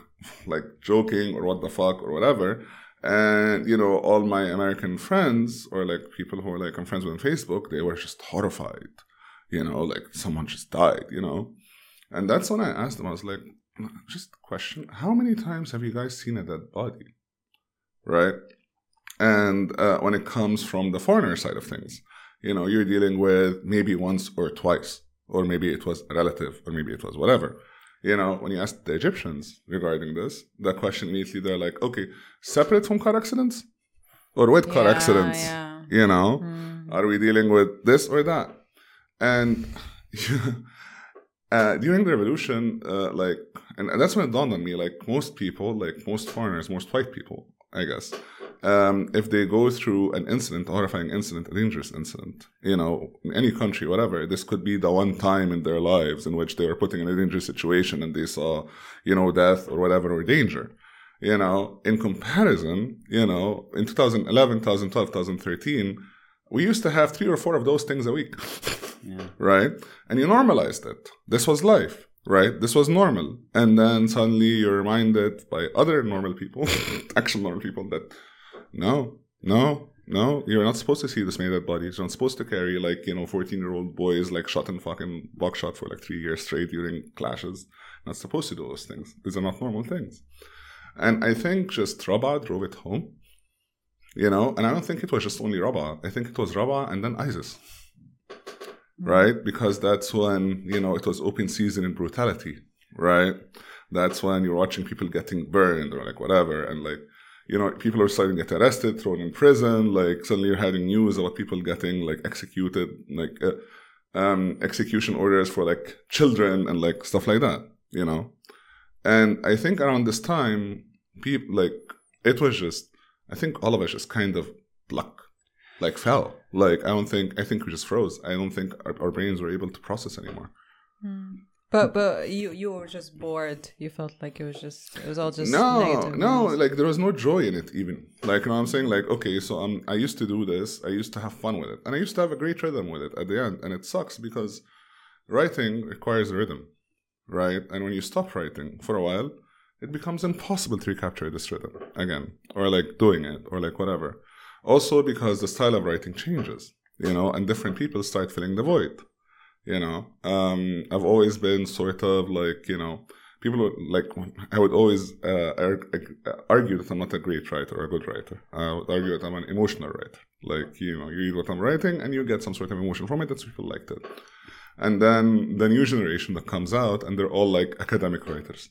[SPEAKER 2] like joking or what the fuck or whatever and you know all my american friends or like people who are like i'm friends with on facebook they were just horrified you know like someone just died you know? And that's when i asked them i was like just question how many times have you guys seen a dead body? Right? And uh, when it comes from the foreigner side of things you know you're dealing with maybe once or twice or maybe it was a relative or maybe it was whatever you know, when you ask the Egyptians regarding this, the question immediately they're like, okay, separate from car accidents or with car yeah, accidents? Yeah. You know, mm. are we dealing with this or that? And [laughs] uh, during the revolution, uh, like, and, and that's when it dawned on me, like most people, like most foreigners, most white people, I guess, um, if they go through an incident, a horrifying incident, a dangerous incident, you know, in any country, whatever, this could be the one time in their lives in which they were putting in a dangerous situation and they saw, you know, death or whatever or danger. You know, in comparison, you know, in 2011, 2012, 2013, we used to have three or four of those things a week. Yeah. [laughs] Right? And you normalized it. This was life right? This was normal. And then suddenly you're reminded by other normal people, [laughs] actual normal people, that no, no, no, you're not supposed to see this made dead bodies. You're not supposed to carry like, you know, 14 year old boys like shot in fucking buckshot for like three years straight during clashes. Not supposed to do those things. These are not normal things. And I think just Rabaa drove it home. You know, and I don't think it was just only Rabaa. I think it was Rabaa and then ISIS. Mm-hmm. Right? Because that's when, you know, it was open season in brutality. Right? That's when you're watching people getting burned or like whatever. And like, you know, people are starting to get arrested, thrown in prison. Like suddenly you're having news about people getting like executed, like uh, um, execution orders for like children and like stuff like that. You know, and I think around this time, people like it was just. I think all of us just kind of luck, like fell. Like I don't think I think we just froze. I don't think our, our brains were able to process anymore.
[SPEAKER 3] Mm. But but you you were just bored. You felt like it was just it was all just
[SPEAKER 2] no no like there was no joy in it even like you know what I'm saying like okay so um I used to do this I used to have fun with it and I used to have a great rhythm with it at the end and it sucks because writing requires a rhythm right and when you stop writing for a while it becomes impossible to recapture this rhythm again or like doing it or like whatever also because the style of writing changes you know and different people start filling the void you know um, i've always been sort of like you know people would like I would always uh, argue that I'm not a great writer or a good writer. I would argue that I'm an emotional writer. Like you know, you read what I'm writing and you get some sort of emotion from it. That's people liked it. And then the new generation that comes out, and they're all like academic writers.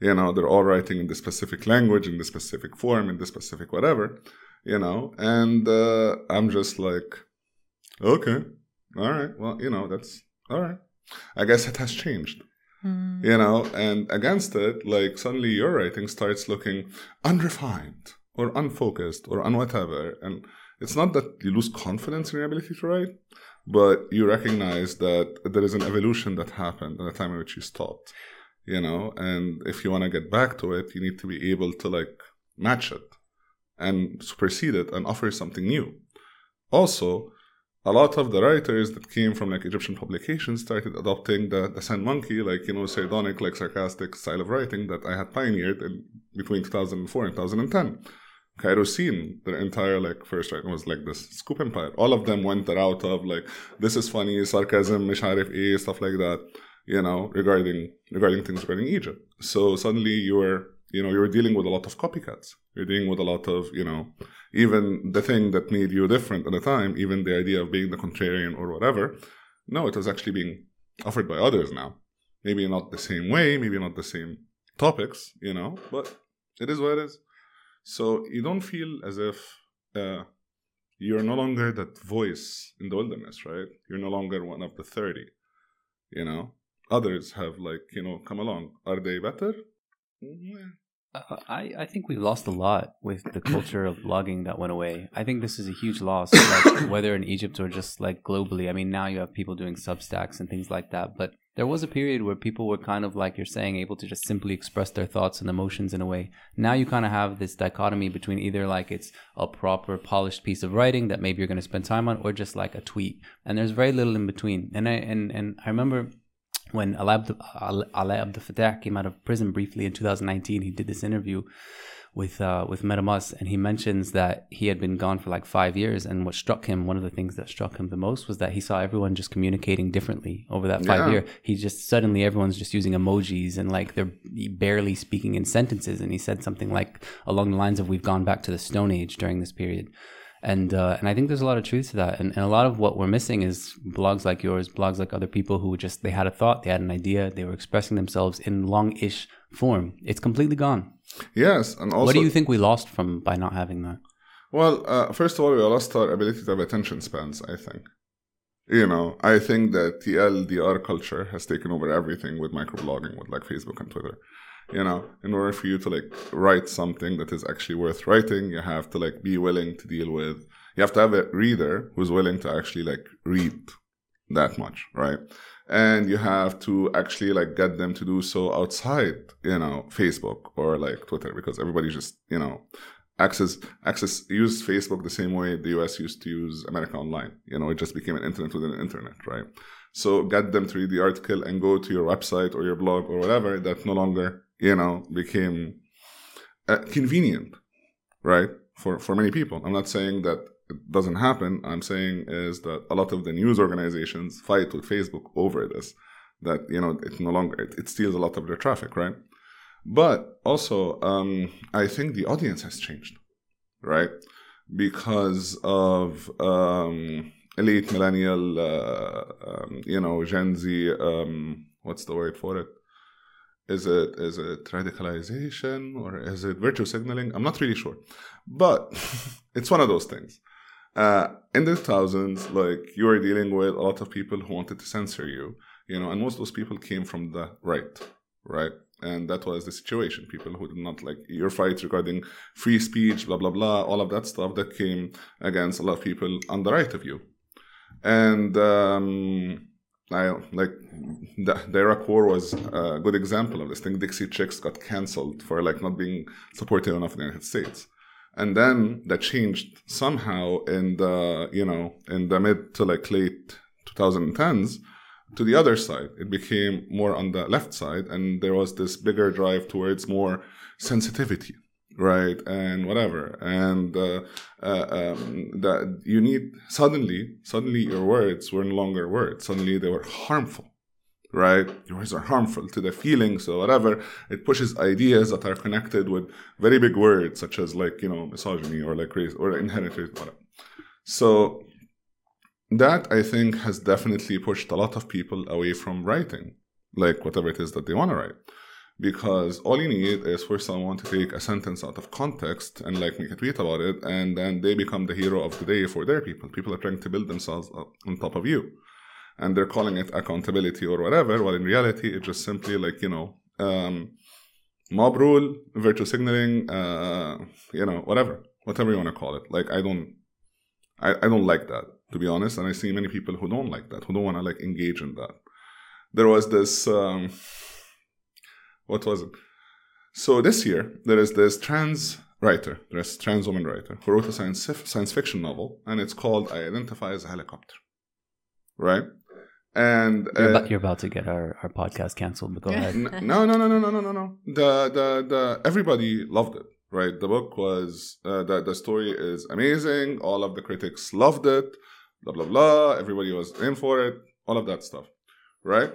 [SPEAKER 2] You know, they're all writing in the specific language, in the specific form, in the specific whatever. You know, and uh, I'm just like, okay, all right, well, you know, that's all right. I guess it has changed. Mm. You know, and against it, like suddenly your writing starts looking unrefined or unfocused or on whatever. And it's not that you lose confidence in your ability to write, but you recognize that there is an evolution that happened at the time in which you stopped. You know, and if you want to get back to it, you need to be able to like match it and supersede it and offer something new. Also, a lot of the writers that came from like Egyptian publications started adopting the, the sand monkey, like you know, sardonic, like sarcastic style of writing that I had pioneered in between 2004 and 2010. CairoScene, their entire like first writing was like this scoop empire. All of them went the route of like this is funny, sarcasm, misharif e, stuff like that, you know, regarding regarding things regarding Egypt. So suddenly you were you know you're dealing with a lot of copycats. You're dealing with a lot of you know even the thing that made you different at the time even the idea of being the contrarian or whatever no it was actually being offered by others now. Maybe not the same way maybe not the same topics you know but it is what it is. So you don't feel as if uh, you're no longer that voice in the wilderness right? You're no longer one of the 30 you know? Others have like you know come along. Are they better?
[SPEAKER 1] Mm, uh, I, I think we've lost a lot with the [coughs] culture of blogging that went away. I think this is a huge loss, [coughs] like whether in Egypt or just like globally. I mean, now you have people doing Substacks and things like that, but there was a period where people were kind of like you're saying, able to just simply express their thoughts and emotions in a way. Now you kind of have this dichotomy between either like it's a proper polished piece of writing that maybe you're going to spend time on, or just like a tweet, and there's very little in between. And I and and I remember when Alaa Abdel Fattah came out of prison briefly in 2019, he did this interview with uh, with Mada Masr, and he mentions that he had been gone for like five years. And what struck him, one of the things that struck him the most, was that he saw everyone just communicating differently over that five yeah. year. He just suddenly everyone's just using emojis and like they're barely speaking in sentences. And he said something like along the lines of, "We've gone back to the Stone Age during this period." And uh, and I think there's a lot of truth to that. And, and a lot of what we're missing is blogs like yours, blogs like other people who just they had a thought, they had an idea, they were expressing themselves in long-ish form. It's completely gone.
[SPEAKER 2] Yes, and also,
[SPEAKER 1] what do you think we lost from by not having that?
[SPEAKER 2] Well, uh, first of all, we lost our ability to have attention spans. I think. You know, I think that the LDR culture has taken over everything with microblogging, with like Facebook and Twitter you know in order for you to like write something that is actually worth writing you have to like be willing to deal with you have to have a reader who's willing to actually like read that much right? And you have to actually like get them to do so outside you know facebook or like twitter because everybody just you know access access use facebook the same way the us used to use america online. You know it just became an internet within an internet right? So get them to read the article and go to your website or your blog or whatever that no longer you know, became uh, convenient, right? For, for many people. I'm not saying that it doesn't happen. I'm saying is that a lot of the news organizations fight with Facebook over this, that, you know, it no longer, it, it steals a lot of their traffic, right? But also, um, I think the audience has changed, right? Because of um, elite millennial, uh, um, you know, Gen Z, um, what's the word for it? Is it is it radicalization or is it virtue signaling? I'm not really sure, but [laughs] it's one of those things. Uh, in the thousands, like you are dealing with a lot of people who wanted to censor you, you know, and most of those people came from the right, right? And that was the situation. People who did not like your fight regarding free speech, blah blah blah, all of that stuff that came against a lot of people on the right of you, and. Um, I like the, the, Iraq War was a good example of this thing. Dixie Chicks got canceled for like not being supportive enough in the United States, and then that changed somehow in the you know in the mid to like late 2010s to the other side. It became more on the left side, and there was this bigger drive towards more sensitivity right and whatever and uh, uh, um, that you need suddenly suddenly your words were no longer words suddenly they were harmful right? Your words are harmful to the feelings or whatever. It pushes ideas that are connected with very big words, such as like, you know, misogyny or like race or inherent race, whatever. So that I think has definitely pushed a lot of people away from writing, like whatever it is that they want to write. Because all you need is for someone to take a sentence out of context and like make a tweet about it, and then they become the hero of the day for their people. People are trying to build themselves up on top of you. And they're calling it accountability or whatever, while in reality, it's just simply like, you know, um, mob rule, virtue signaling, uh, you know, whatever, whatever you want to call it. Like, I don't, I, I don't like that to be honest. And I see many people who don't like that, who don't want to like engage in that. There was this, um, what was it? So this year there is this trans writer, this trans woman writer who wrote a science science fiction novel, and it's called "I Identify as a Helicopter." Right. And
[SPEAKER 1] uh, you're, about, you're, about, to get our, our podcast canceled, but go ahead.
[SPEAKER 2] No, no, no, no, no, no, no, no. The the the everybody loved it, right? The book was uh, the the story is amazing. All of the critics loved it blah blah blah. Everybody was in for it, all of that stuff, right?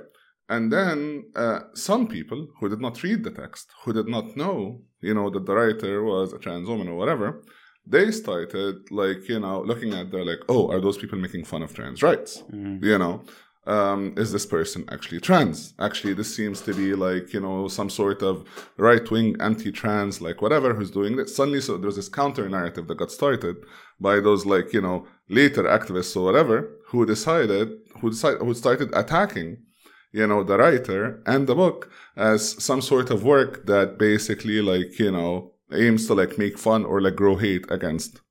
[SPEAKER 2] And then uh, some people who did not read the text, who did not know, you know, that the writer was a trans woman or whatever, they started like you know looking at the like, oh, are those people making fun of trans rights? Mm. You know, um, is this person actually trans? Actually, this seems to be like, you know, some sort of right wing anti trans, like whatever, who's doing it. Suddenly, so there's this counter narrative that got started by those, like, you know, later activists or whatever, who decided, who decided, who started attacking, you know, the writer and the book as some sort of work that basically, like, you know, aims to like make fun or like grow hate against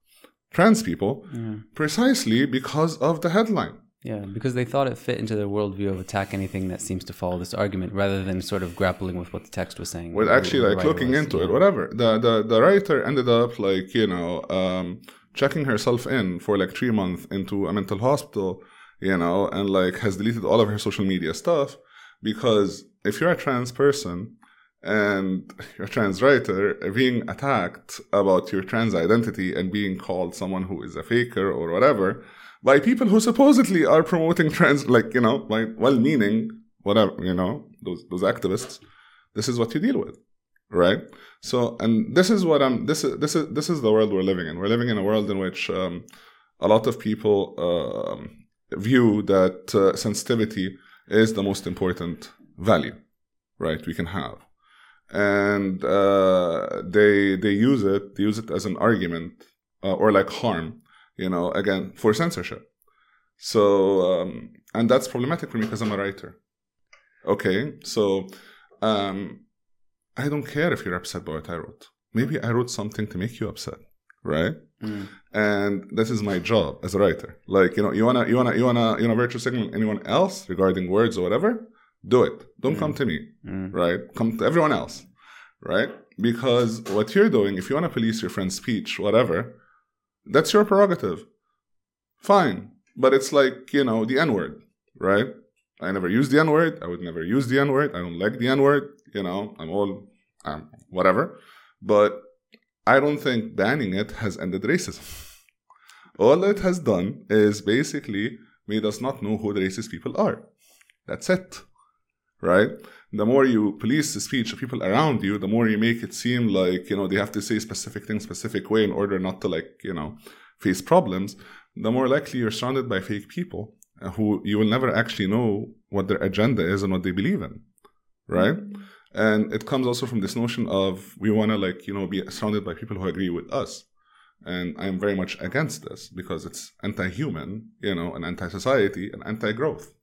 [SPEAKER 2] trans people mm. precisely because of the headline
[SPEAKER 1] yeah, because they thought it fit into their worldview of attack anything that seems to follow this argument, rather than sort of grappling with what the text was saying.
[SPEAKER 2] Well, actually, like looking was, into yeah. it, whatever. The, the the writer ended up like you know um, checking herself in for like three months into a mental hospital, you know, and like has deleted all of her social media stuff because if you're a trans person and you're a trans writer being attacked about your trans identity and being called someone who is a faker or whatever by people who supposedly are promoting trans, like, you know, by well meaning, whatever, you know, those, those activists, this is what you deal with. Right. So, and this is what I'm, this is, this is, this is the world we're living in. We're living in a world in which um, a lot of people uh, view that uh, sensitivity is the most important value, right? We can have. And uh, they, they use it, they use it as an argument uh, or like harm you know, again, for censorship. So, um, and that's problematic for me because I'm a writer. Okay, so um, I don't care if you're upset by what I wrote. Maybe I wrote something to make you upset, right? Mm. And this is my job as a writer. Like, you know, you wanna, you wanna, you wanna, you know, virtue signal anyone else regarding words or whatever, do it. Don't mm. come to me, mm. right? Come to everyone else, right? Because what you're doing, if you wanna police your friend's speech, whatever, that's your prerogative. Fine. But it's like, you know, the N word, right? I never use the N word. I would never use the N word. I don't like the N word. You know, I'm all, um, whatever. But I don't think banning it has ended racism. all it has done is basically made us not know who the racist people are. That's it. Right? The more you police the speech of people around you, the more you make it seem like, you know, they have to say specific things specific way in order not to like, you know, face problems, the more likely you're surrounded by fake people uh, who you will never actually know what their agenda is and what they believe in. Right? Mm-hmm. And it comes also from this notion of we want to like, you know, be surrounded by people who agree with us. And I'm very much against this because it's anti human, you know, and anti society and anti growth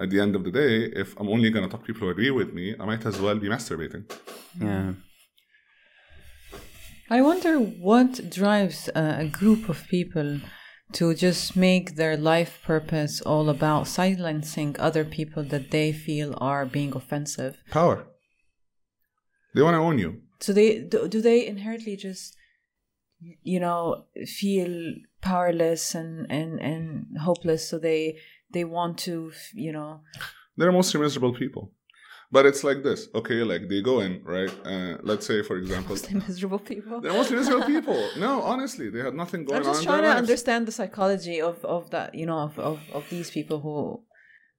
[SPEAKER 2] at the end of the day, if I'm only going to talk to people who agree with me, I might as well be masturbating.
[SPEAKER 1] Yeah.
[SPEAKER 3] I wonder what drives a group of people to just make their life purpose all about silencing other people that they feel are being offensive.
[SPEAKER 2] Power. They want to own you.
[SPEAKER 3] So they do, do they inherently just you know feel powerless and and and hopeless so they they want to, you know.
[SPEAKER 2] They're mostly miserable people. But it's like this, okay? Like they go in, right? Uh, let's say, for example,
[SPEAKER 3] mostly miserable people.
[SPEAKER 2] They're mostly miserable people. No, honestly, they had nothing going on.
[SPEAKER 3] I'm just trying to lives. understand the psychology of of that, you know, of, of of these people who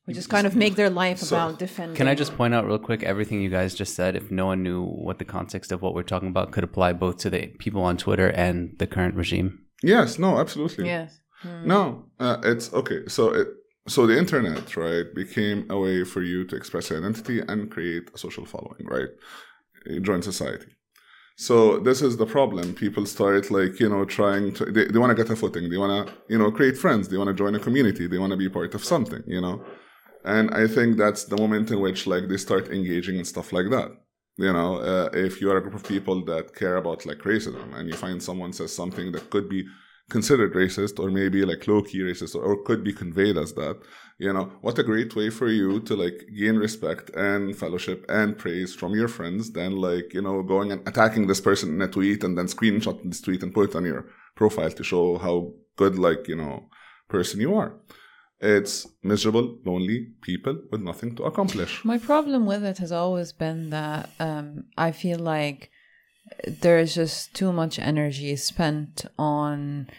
[SPEAKER 3] we just kind of make their life
[SPEAKER 2] So-
[SPEAKER 3] about defending.
[SPEAKER 1] Can I just point out real quick everything you guys just said? If no one knew what the context of what we're talking about could apply both to the people on Twitter and the current regime.
[SPEAKER 2] Yes, no, absolutely.
[SPEAKER 3] Yes.
[SPEAKER 2] No, uh, it's okay. So it so the internet, right, became a way for you to express your identity and create a social following, right? You join society. So this is the problem. People start like you know trying to they, they want to get a footing. They want to you know create friends. They want to join a community. They want to be part of something. You know, and I think that's the moment in which like they start engaging in stuff like that. You know, uh, if you are a group of people that care about like racism and you find someone says something that could be considered racist or maybe like low key racist or, or could be conveyed as that, you know, what a great way for you to like gain respect and fellowship and praise from your friends than like, you know, going and attacking this person in a tweet and then screenshot this tweet and put it on your profile to show how good like, you know, person you are. It's miserable, lonely people with nothing to accomplish.
[SPEAKER 3] My problem with it has always been that um, I feel like there's just too much energy spent on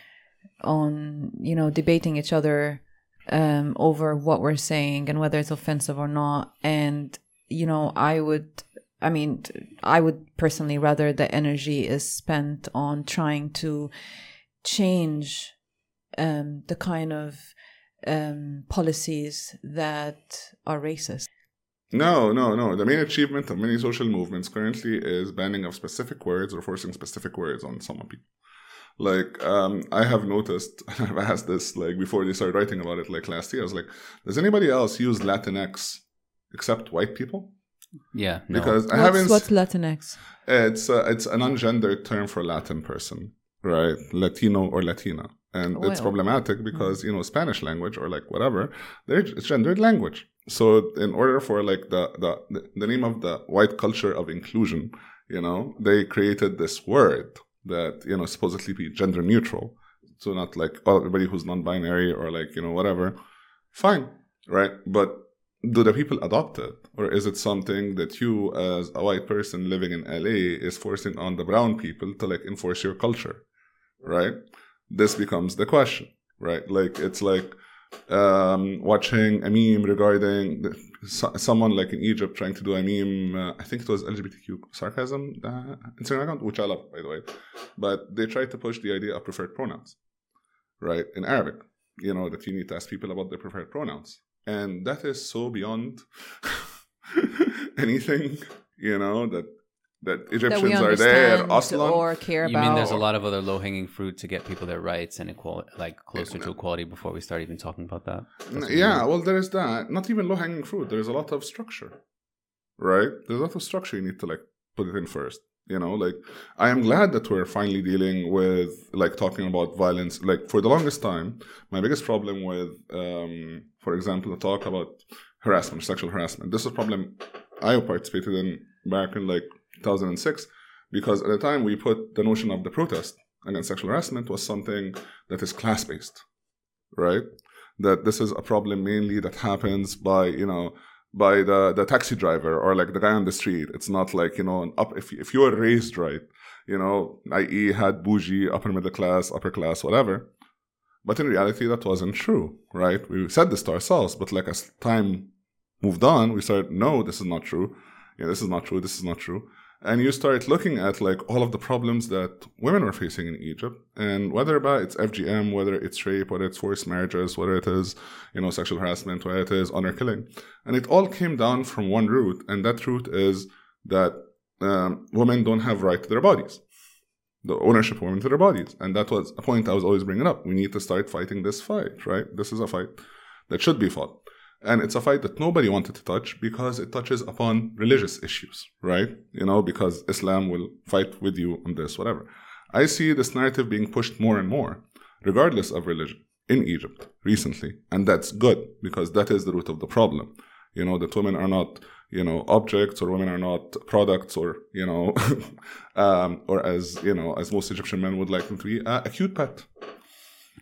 [SPEAKER 3] on you know debating each other um, over what we're saying and whether it's offensive or not. And you know, I would, I mean, I would personally rather the energy is spent on trying to change um, the kind of um, policies that are racist.
[SPEAKER 2] No, no, no. The main achievement of many social movements currently is banning of specific words or forcing specific words on some people. Like, um, I have noticed, [laughs] I've asked this like before they started writing about it, like last year. I was like, does anybody else use Latinx except white people?
[SPEAKER 1] Yeah, no.
[SPEAKER 2] Because I
[SPEAKER 3] What's,
[SPEAKER 2] haven't.
[SPEAKER 3] what's Latinx?
[SPEAKER 2] It's uh, it's an ungendered term for Latin person, right? Latino or Latina, and oh,
[SPEAKER 3] it's
[SPEAKER 2] problematic because hmm. you know Spanish language or like whatever, they're it's gendered language. So in order for like the the the name of the white culture of inclusion, you know, they created this word that you know supposedly be gender neutral. So not like oh, everybody who's non-binary or like you know whatever, fine, right? But do the people adopt it or is it something that you as a white person living in la is forcing on the brown people to like enforce your culture right this becomes the question right? Like it's like um, watching a meme regarding so, someone like in egypt trying to do a meme uh, i think it was lgbtq sarcasm uh, instagram account which i love by the way. But they tried to push the idea of preferred pronouns right in arabic you know that you need to ask people about their preferred pronouns. And that is so beyond [laughs] anything you know that that
[SPEAKER 3] That
[SPEAKER 2] Egyptians are there
[SPEAKER 3] understand
[SPEAKER 2] Aslan.
[SPEAKER 3] or care
[SPEAKER 1] You mean there's a lot of other low hanging fruit to get people their rights and equality, like closer to equality before we start even talking about that? That's
[SPEAKER 2] yeah well there is that. Not even low hanging fruit there's a lot of structure right? There's a lot of structure you need to like put it in first you know? Like i am glad that we're finally dealing with like talking about violence. Like for the longest time my biggest problem with um for example the talk about harassment sexual harassment this is a problem i participated in back in like 2006 because at the time we put the notion of the protest against sexual harassment was something that is class based right? That this is a problem mainly that happens by you know by the the taxi driver or like the guy on the street. It's not like you know an up if, if you were raised right you know i.e had bougie upper middle class upper class whatever. But in reality that wasn't true right? We said this to ourselves but like as time moved on we started no this is not true. Yeah this is not true this is not true and you start looking at like all of the problems that women are facing in Egypt, and whether about it's FGM, whether it's rape, whether it's forced marriages, whether it is you know sexual harassment, whether it is honor killing, and it all came down from one root, and that root is that um, women don't have right to their bodies, the ownership of women to their bodies, and that was a point I was always bringing up. We need to start fighting this fight, right? This is a fight that should be fought. And it's a fight that nobody wanted to touch because it touches upon religious issues, right? You know, because Islam will fight with you on this, whatever. I see this narrative being pushed more and more, regardless of religion, in Egypt recently. And that's good because that is the root of the problem. You know, that women are not, you know, objects or women are not products or, you know, [laughs] um, or as, you know, as most Egyptian men would like them to be, uh, a cute pet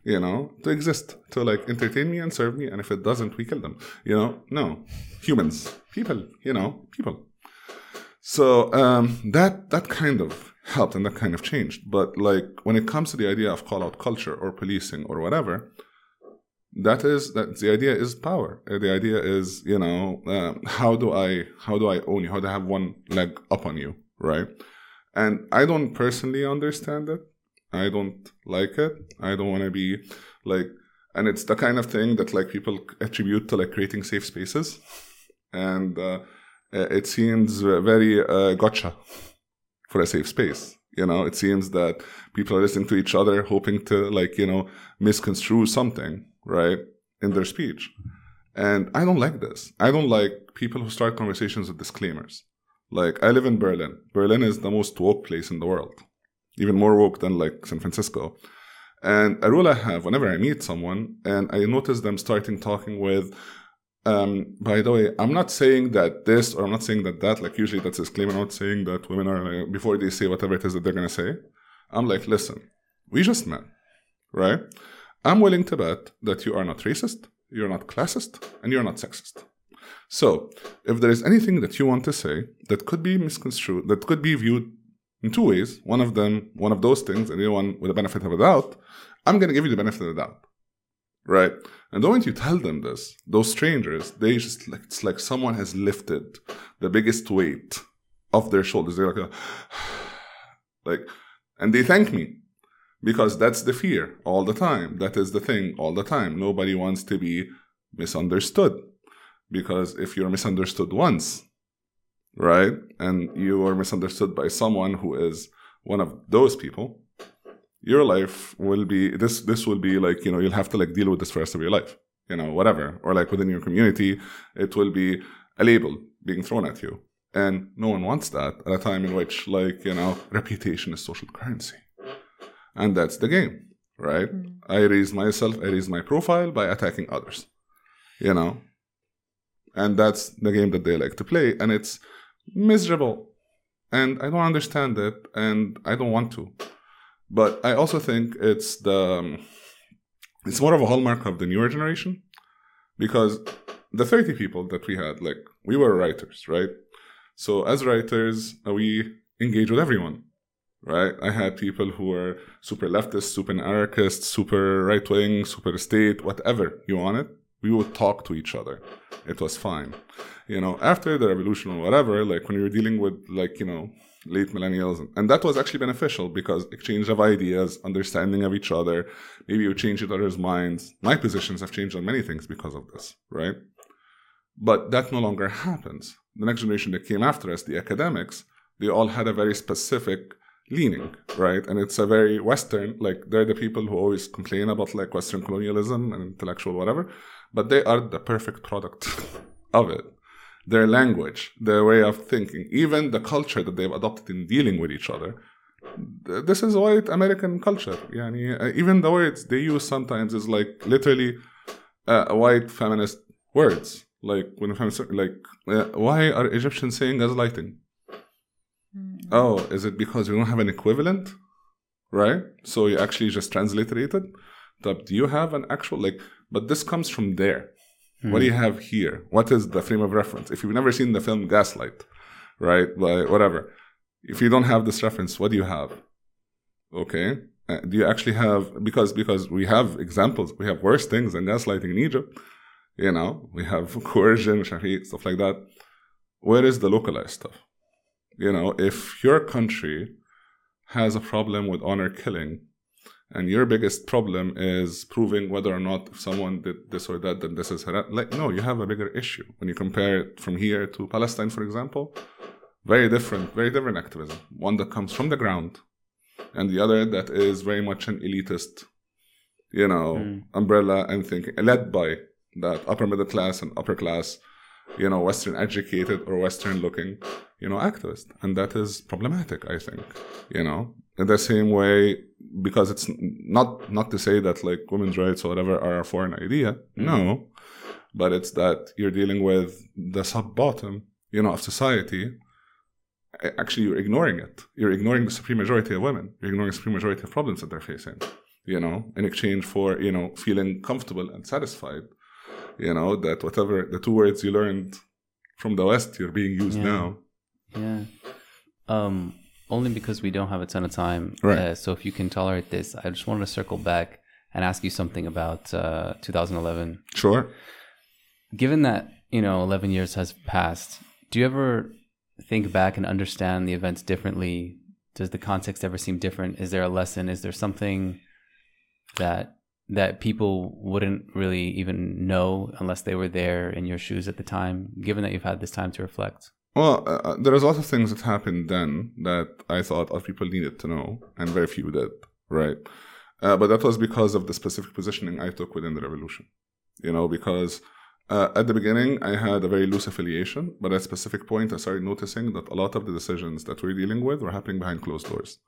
[SPEAKER 2] you know, to exist, to like entertain me and serve me. And if it doesn't, we kill them. You know, no, humans, people, you know, people. So um, that that kind of helped and that kind of changed. But like when it comes to the idea of call out culture or policing or whatever, that is that the idea is power. Uh, The idea is you know uh, how do I how do I own you? How do I have one leg up on you, right? And I don't personally understand it. I don't like it. I don't want to be like, and it's the kind of thing that like people attribute to like creating safe spaces, and uh, it seems very uh, gotcha for a safe space. You know, it seems that people are listening to each other, hoping to like you know misconstrue something, right, in their speech. And I don't like this. I don't like people who start conversations with disclaimers. Like I live in Berlin. Berlin is the most woke place in the world, even more woke than like San Francisco. And a rule I have whenever I meet someone and I notice them starting talking with, um, by the way, I'm not saying that this or I'm not saying that that. Like usually that's a disclaimer. I'm not saying that women are like, before they say whatever it is that they're gonna say. I'm like, listen, we just met, right? I'm willing to bet that you are not racist, you're not classist, and you're not sexist. So, if there is anything that you want to say that could be misconstrued, that could be viewed in two ways, one of them, one of those things, and the other one with the benefit of a doubt, I'm going to give you the benefit of the doubt. Right? And the moment you tell them this, those strangers, they just like, it's like someone has lifted the biggest weight off their shoulders. They're like, uh, [sighs] like, and they thank me because that's the fear all the time. That is the thing all the time. Nobody wants to be misunderstood because if you're misunderstood once, right, and you are misunderstood by someone who is one of those people, your life will be this. This will be like you know you'll have to like deal with this for the rest of your life. You know, whatever, or like within your community, it will be a label being thrown at you, and no one wants that at a time in which like you know reputation is social currency. And that's the game right? Mm. I raise myself i raise my profile by attacking others you know? And that's the game that they like to play. And it's miserable and i don't understand it and i don't want to but i also think it's the um, it's more of a hallmark of the newer generation because the 30 people that we had like we were writers right so as writers uh, we engage with everyone right? I had people who were super leftist, super anarchist, super right wing, super state, whatever you wanted. We would talk to each other. It was fine. You know, after the revolution or whatever, like when you were dealing with like, you know, late millennials, and that was actually beneficial because exchange of ideas, understanding of each other, maybe you change each other's minds. My positions have changed on many things because of this, right? But that no longer happens. The next generation that came after us, the academics, they all had a very specific leaning, right? And it's a very Western, like they're the people who always complain about like Western colonialism and intellectual whatever, but they are the perfect product [laughs] of it. Their language, their way of thinking, even the culture that they've adopted in dealing with each other. This is white American culture. Yani, uh, even the words they use sometimes is like literally uh, white feminist words. Like when a feminist, like uh, why are Egyptians saying gaslighting? Oh, is it because we don't have an equivalent? Right? So you actually just transliterated? But do you have an actual like but this comes from there. What do you have here? What is the frame of reference? If you've never seen the film Gaslight, right? Like whatever. If you don't have this reference, what do you have? Okay. Uh, do you actually have because because we have examples, we have worse things than gaslighting in Egypt. You know, we have [laughs] coercion, shafi, stuff like that. Where is the localized stuff? you know, if your country has a problem with honor killing, and your biggest problem is proving whether or not if someone did this or that, then this is haram. Like, no, you have a bigger issue when you compare it from here to Palestine, for example. Very different, very different activism. One that comes from the ground, and the other that is very much an elitist, you know, hmm. umbrella and thinking, led by that upper middle class and upper class, you know, Western educated or Western looking, you know, activist. And that is problematic, I think, you know, in the same way, because it's not, not to say that like women's rights or whatever are a foreign idea. No, but it's that you're dealing with the sub bottom, you know, of society. Actually, you're ignoring it. You're ignoring the supreme majority of women. You're ignoring the supreme majority of problems that they're facing, you know, in exchange for, you know, feeling comfortable and satisfied you know that whatever the two words you learned from the west you're being used
[SPEAKER 1] Yeah.
[SPEAKER 2] now
[SPEAKER 1] Yeah. Um, only because we don't have a ton of time.
[SPEAKER 2] Right.
[SPEAKER 1] Uh, so if you can tolerate this, I just wanted to circle back and ask you something about uh, 2011.
[SPEAKER 2] Sure.
[SPEAKER 1] Given that you know 11 years has passed, do you ever think back and understand the events differently? Does the context ever seem different? Is there a lesson? Is there something that that people wouldn't really even know unless they were there in your shoes at the time? Given that you've had this time to reflect.
[SPEAKER 2] Well, uh, uh there was a lot of things that happened then that I thought other people needed to know, and very few did. Right. Uh, but that was because of the specific positioning I took within the revolution. You know, because uh, at the beginning I had a very loose affiliation, but at a specific point I started noticing that a lot of the decisions that we're dealing with were happening behind closed doors,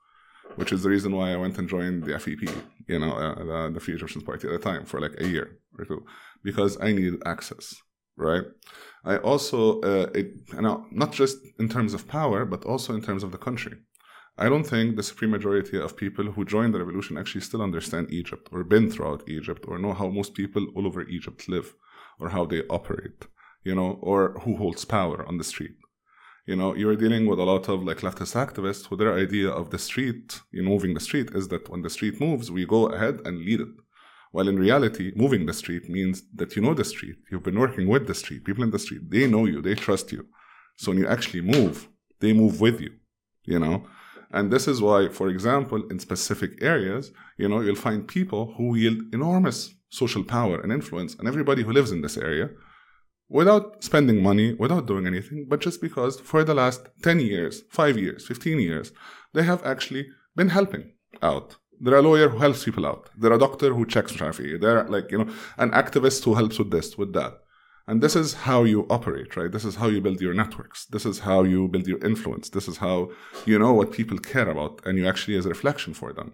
[SPEAKER 2] which is the reason why I went and joined the FEP, you know, uh, the, the Free Egyptians Party at the time for like a year or two, because I needed access, right? I also, uh, it, not just in terms of power, but also in terms of the country. I don't think the supreme majority of people who joined the revolution actually still understand Egypt or been throughout Egypt or know how most people all over Egypt live or how they operate, you know, or who holds power on the street. You know, you're dealing with a lot of like leftist activists who their idea of the street, you know, moving the street is that when the street moves, we go ahead and lead it. While in reality, moving the street means that you know the street, you've been working with the street, people in the street, they know you, they trust you. So when you actually move, they move with you, you know? And this is why, for example, in specific areas, you know, you'll find people who wield enormous social power and influence and everybody who lives in this area without spending money, without doing anything, but just because for the last 10 years, 5 years, 15 years, they have actually been helping out. They're a lawyer who helps people out. They're a doctor who checks Shafi. They're like, you know, an activist who helps with this, with that. And this is how you operate, right? This is how you build your networks. This is how you build your influence. This is how you know what people care about and you actually as a reflection for them.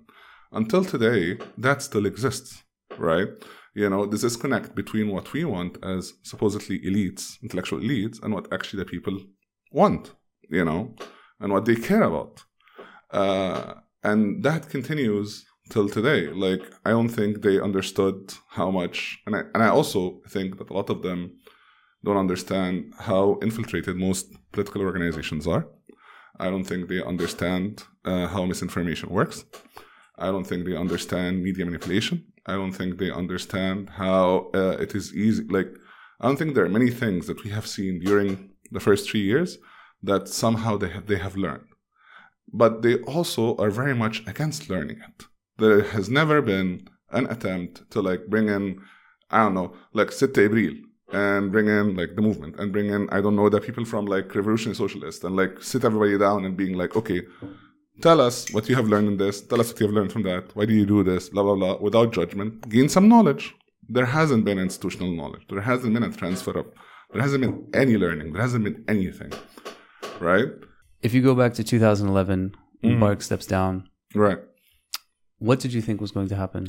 [SPEAKER 2] Until today, that still exists, right? You know, this disconnect between what we want as supposedly elites, intellectual elites, and what actually the people want, you know, and what they care about. Uh, and that continues till today. Like, I don't think they understood how much, and I, and I also think that a lot of them don't understand how infiltrated most political organizations are. I don't think they understand uh, how misinformation works. I don't think they understand media manipulation. I don't think they understand how uh, it is easy. Like, I don't think there are many things that we have seen during the first three years that somehow they have, they have learned. But they also are very much against learning it. There has never been an attempt to like bring in, I don't know, like Sitte April and bring in like the movement and bring in I don't know the people from like revolutionary socialists and like sit everybody down and being like okay tell us what you have learned in this tell us what you have learned from that why do you do this blah blah blah without judgment. Gain some knowledge. There hasn't been institutional knowledge. There hasn't been a transfer of there hasn't been any learning. There hasn't been anything right
[SPEAKER 1] if you go back to 2011 mm. Mubarak steps down
[SPEAKER 2] right
[SPEAKER 1] what did you think was going to happen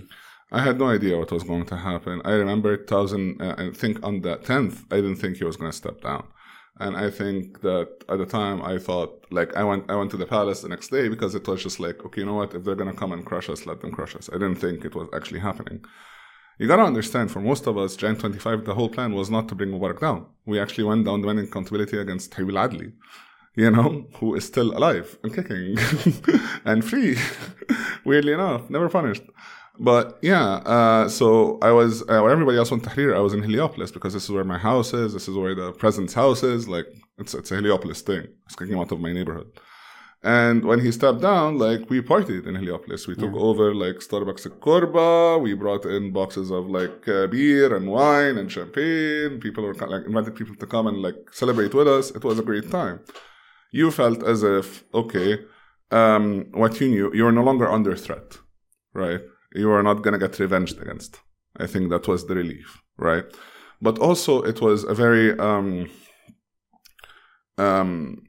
[SPEAKER 2] I had no idea what was going to happen. I remember 2000, uh, I think on the 10th, I didn't think he was going to step down. And I think that at the time I thought like I went I went to the palace the next day because it was just like okay you know what if they're gonna come and crush us let them crush us I didn't think it was actually happening. You gotta understand for most of us Jan 25 the whole plan was not to bring Mubarak down. We actually went down demanding accountability against Habib Adli, you know, who is still alive and kicking [laughs] and free. [laughs] Weirdly enough, never punished. But yeah, uh, so I was, uh, everybody else went to Tahrir, I was in Heliopolis because this is where my house is. This is where the president's house is. Like, it's, it's a Heliopolis thing. It's kicking out of my neighborhood. And when he stepped down, like, we partied in Heliopolis. We took yeah. over, like, Starbucks at Korba. We brought in boxes of, like, uh, beer and wine and champagne. People were, like, invited people to come and, like, celebrate with us. It was a great time. You felt as if, okay, um, what you knew, you were no longer under threat, right? you are not going to get revenged against. I think that was the relief, right? But also, it was a very um, um,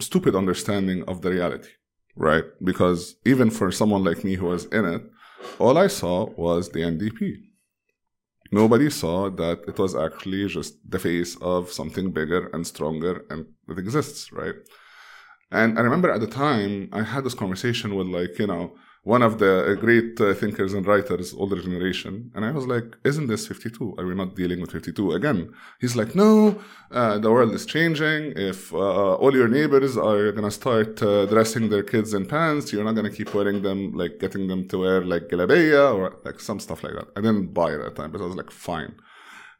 [SPEAKER 2] stupid understanding of the reality, right? Because even for someone like me who was in it, all I saw was the NDP. Nobody saw that it was actually just the face of something bigger and stronger and that exists, right? And I remember at the time I had this conversation with like, you know, one of the great uh, thinkers and writers, older generation. And I was like, isn't this 52? Are we not dealing with 52 again? He's like, no, uh, the world is changing. If uh, all your neighbors are going to start uh, dressing their kids in pants, you're not going to keep wearing them, like getting them to wear like galabeya or like some stuff like that. I didn't buy it at that time, but I was like, fine,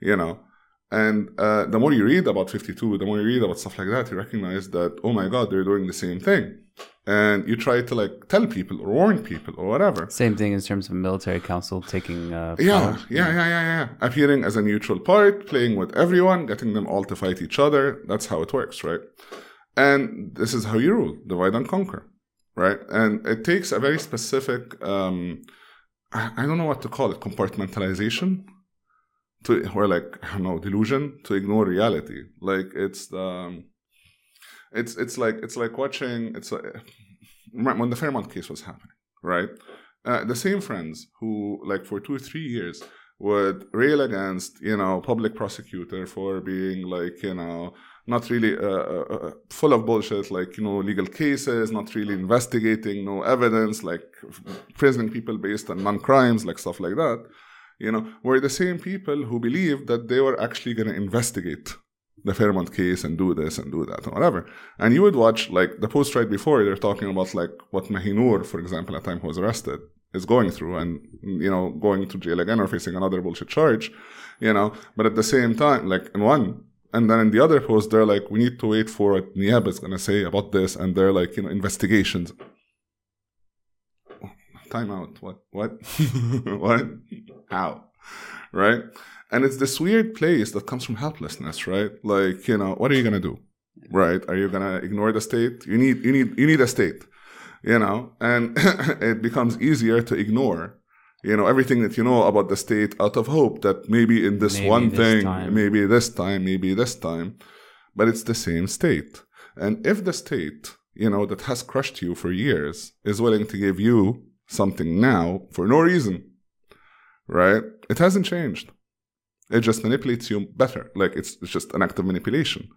[SPEAKER 2] you know. And uh, the more you read about 52, the more you read about stuff like that, you recognize that, oh my God, they're doing the same thing and you try to like tell people or warn people or whatever.
[SPEAKER 1] Same thing in terms of military council taking. Uh,
[SPEAKER 2] yeah, yeah, yeah, yeah, yeah. Appearing as a neutral part, playing with everyone, getting them all to fight each other. That's how it works, right? And this is how you rule: divide and conquer, right? And it takes a very specific. Um, I don't know what to call it, compartmentalization to or like I don't know delusion to ignore reality. Like it's um, it's it's like it's like watching it's like, [laughs] when the Fairmont case was happening, right? Uh, the same friends who like for two or three years would rail against you know public prosecutor for being like you know not really uh, uh, uh full of bullshit like you know legal cases not really investigating no evidence like prisoning people based on non-crimes like stuff like that you know were the same people who believed that they were actually going to investigate the Fairmont case and do this and do that and whatever. And you would watch like the post right before they're talking about like what Mahinur, for example, at the time who was arrested, is going through and you know going to jail again or facing another bullshit charge, you know. But at the same time, like in one. And then in the other post, they're like, we need to wait for what Niab is going to say about this. And they're like, you know, investigations. Time out. What? What? [laughs] what? How? Right? and it's this weird place that comes from helplessness right like you know what are you going to do right are you going to ignore the state you need you need you need a state you know and [laughs] it becomes easier to ignore you know everything that you know about the state out of hope that maybe in this
[SPEAKER 1] maybe
[SPEAKER 2] one
[SPEAKER 1] this
[SPEAKER 2] thing
[SPEAKER 1] time.
[SPEAKER 2] maybe this time maybe this time but it's the same state and if the state you know that has crushed you for years is willing to give you something now for no reason right it hasn't changed it just manipulates you better. Like it's, it's just an act of manipulation,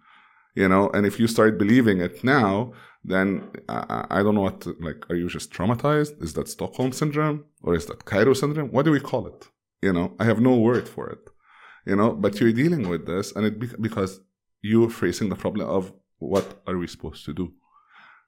[SPEAKER 2] you know. And if you start believing it now, then I, I don't know what. To, like, are you just traumatized? Is that Stockholm syndrome or is that Cairo syndrome? What do we call it? You know, I have no word for it. You know, but you're dealing with this, and it be- because you're facing the problem of what are we supposed to do,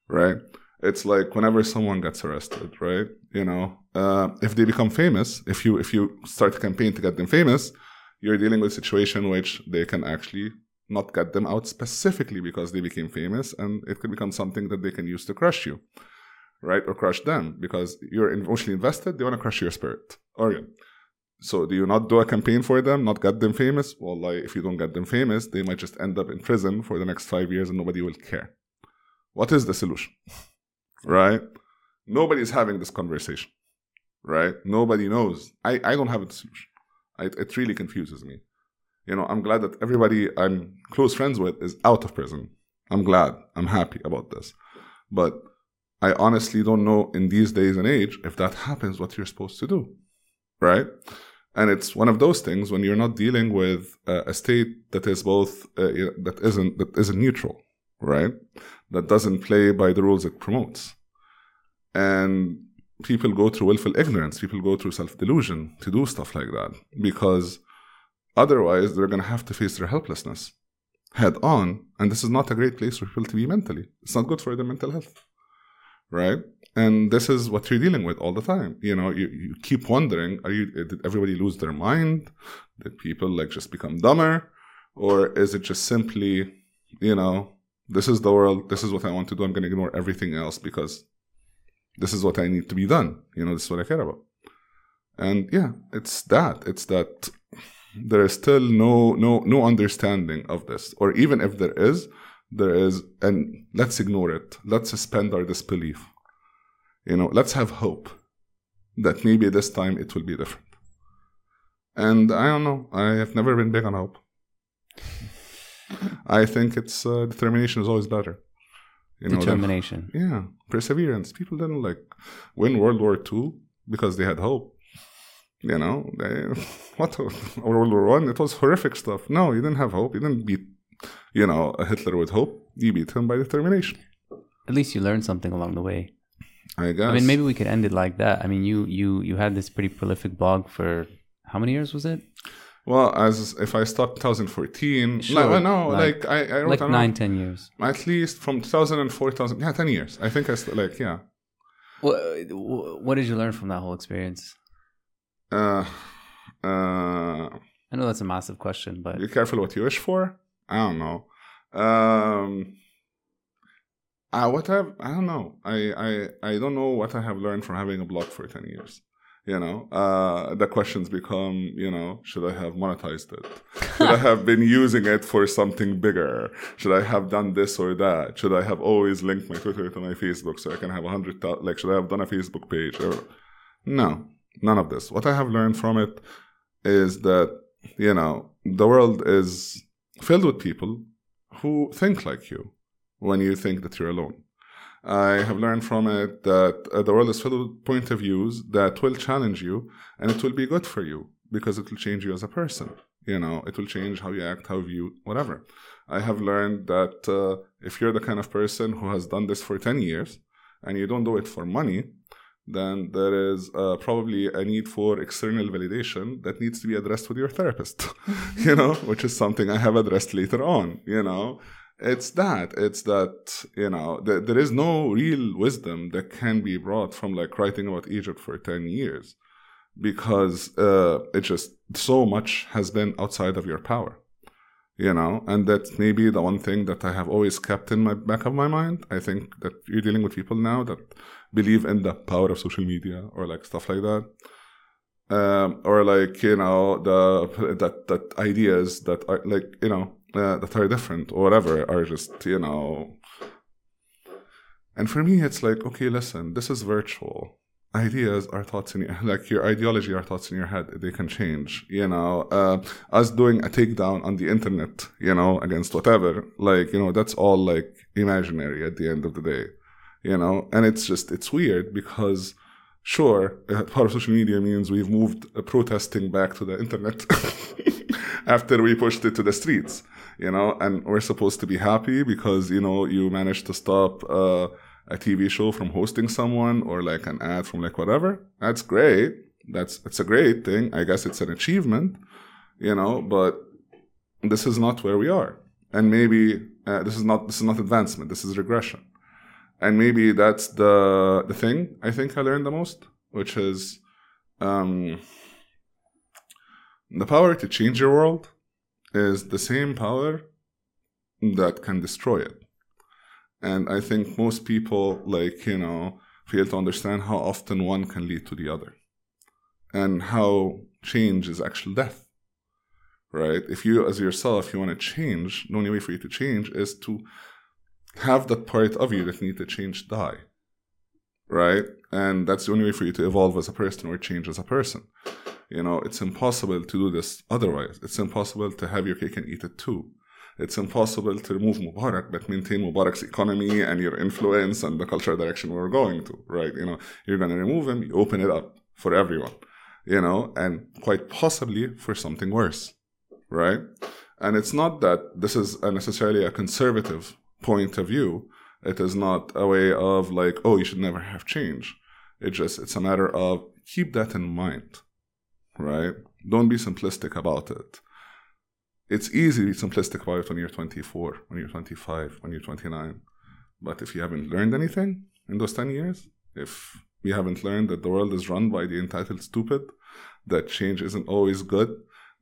[SPEAKER 2] right? It's like whenever someone gets arrested, right? You know, uh, if they become famous, if you if you start a campaign to get them famous, you're dealing with a situation which they can actually not get them out specifically because they became famous and it could become something that they can use to crush you right? Or crush them because you're emotionally invested they want to crush your spirit. Or so do you not do a campaign for them not get them famous? Well like if you don't get them famous they might just end up in prison for the next five years and nobody will care. What is the solution right nobody's having this conversation right nobody knows i, I don't have a solution it, it really confuses me. You know, I'm glad that everybody I'm close friends with is out of prison. I'm glad. I'm happy about this. But I honestly don't know in these days and age if that happens what you're supposed to do. Right? And it's one of those things when you're not dealing with uh, a state that is both uh, that isn't that isn't neutral, right? That doesn't play by the rules it promotes. And people go through willful ignorance, people go through self delusion to do stuff like that because otherwise they're going to have to face their helplessness head on. And this is not a great place for people to be mentally. It's not good for their mental health. Right? And this is what you're dealing with all the time. You know, you, you keep wondering, are you did everybody lose their mind? Did people like just become dumber? Or is it just simply, you know, this is the world, this is what I want to do, I'm gonna ignore everything else because this is what I need to be done. You know, this is what I care about. And yeah, it's that. It's that there is still no no no understanding of this. Or even if there is, there is and let's ignore it. Let's suspend our disbelief. You know, let's have hope that maybe this time it will be different. And I don't know. I have never been big on hope. I think it's uh, determination is always better.
[SPEAKER 1] You know, Determination.
[SPEAKER 2] yeah, perseverance. People didn't like win World War II because they had hope. You know, they, [laughs] what World War One? It was horrific stuff. No, you didn't have hope. You didn't beat, you know, Hitler with hope. You beat him by determination.
[SPEAKER 1] At least you learned something along the way.
[SPEAKER 2] I guess.
[SPEAKER 1] I mean, maybe we could end it like that. I mean, you you you had this pretty prolific blog for how many years was it?
[SPEAKER 2] Well, as if I stopped 2014,
[SPEAKER 1] Sure,
[SPEAKER 2] no, no,
[SPEAKER 1] like-
[SPEAKER 2] like, I, I wrote
[SPEAKER 1] Like nine, ten years.
[SPEAKER 2] at least from 2004, 2000, yeah, 10 years. I think I st- like, yeah.
[SPEAKER 1] What what did you learn from that whole experience?
[SPEAKER 2] Uh, uh,
[SPEAKER 1] I know that's a massive question, but
[SPEAKER 2] be careful what you wish for. I don't know. Um, uh, what I've, I don't know. I, I, I don't know what I have learned from having a blog for 10 years. You know, uh, the questions become, you know, should I have monetized it? Should I have been using it for something bigger? Should I have done this or that? Should I have always linked my Twitter to my Facebook so I can have a hundred, like, should I have done a Facebook page? Or, no, none of this. What I have learned from it is that, you know, the world is filled with people who think like you when you think that you're alone. I have learned from it that uh, the world is filled with point of views that will challenge you and it will be good for you because it will change you as a person. You know, it will change how you act, how you whatever. I have learned that uh, if you're the kind of person who has done this for 10 years and you don't do it for money, then there is uh, probably a need for external validation that needs to be addressed with your therapist, [laughs] you know, which is something I have addressed later on, you know. It's that, it's that, you know, th- there is no real wisdom that can be brought from like writing about Egypt for 10 years because uh, it just so much has been outside of your power you know? And that's maybe the one thing that i have always kept in my back of my mind. I think that you're dealing with people now that believe in the power of social media or like stuff like that um, or like you know the that that ideas that are like you know uh, that are different or whatever are just you know. And for me it's like okay listen this is virtual. Ideas are thoughts in your [laughs] like your ideology are thoughts in your head. They can change you know. Uh, us doing a takedown on the internet you know against whatever like you know that's all like imaginary at the end of the day you know. And it's just it's weird because sure uh, [laughs] part of social media means we've moved uh, protesting back to the internet [laughs] after we pushed it to the streets you know and we're supposed to be happy because you know you managed to stop uh, a TV show from hosting someone or like an ad from like whatever. That's great. That's it's a great thing. I guess it's an achievement, you know. But this is not where we are, and maybe uh, this is not this is not advancement. This is regression, and maybe that's the the thing I think I learned the most, which is um, the power to change your world is the same power that can destroy it. And I think most people, like, you know, fail to understand how often one can lead to the other and how change is actual death. Right? If you, as yourself, you want to change, the only way for you to change is to have that part of you that need to change die. Right? And that's the only way for you to evolve as a person or change as a person. You know, it's impossible to do this otherwise. It's impossible to have your cake and eat it too it's impossible to remove Mubarak but maintain Mubarak's economy and your influence and the cultural direction we're going to, right? You know, you're going to remove him, you open it up for everyone, you know, and quite possibly for something worse, right? And it's not that this is necessarily a conservative point of view. It is not a way of like, oh, you should never have change. It just, it's a matter of keep that in mind, right? Don't be simplistic about it it's easy to be simplistic about it when you're 24, when you're 25, when you're 29. But if you haven't learned anything in those 10 years, if you haven't learned that the world is run by the entitled stupid, that change isn't always good,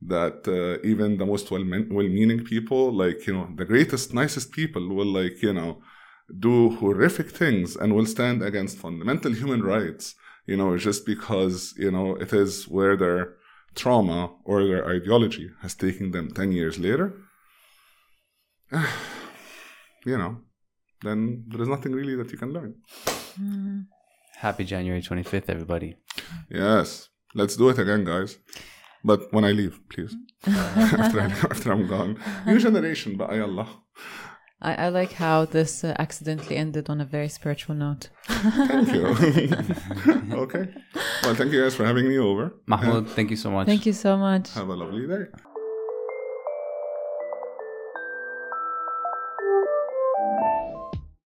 [SPEAKER 2] that uh, even the most well meaning people, like, you know, the greatest, nicest people will, like, you know, do horrific things and will stand against fundamental human rights, you know, just because, you know, it is where they're trauma or their ideology has taken them 10 years later, [sighs] you know, then there is nothing really that you can learn. Mm-hmm.
[SPEAKER 1] happy January 25th, everybody.
[SPEAKER 2] Yes, let's do it again, guys. But when I leave, please. Mm-hmm. [laughs] after, I, after I'm gone. New generation, but ay Allah.
[SPEAKER 3] I, I like how this uh, accidentally ended on a very spiritual note.
[SPEAKER 2] Thank you. [laughs] okay. Well, thank you guys for having me over.
[SPEAKER 1] Mahmoud, thank you so much.
[SPEAKER 3] Thank you so much.
[SPEAKER 2] Have a lovely day.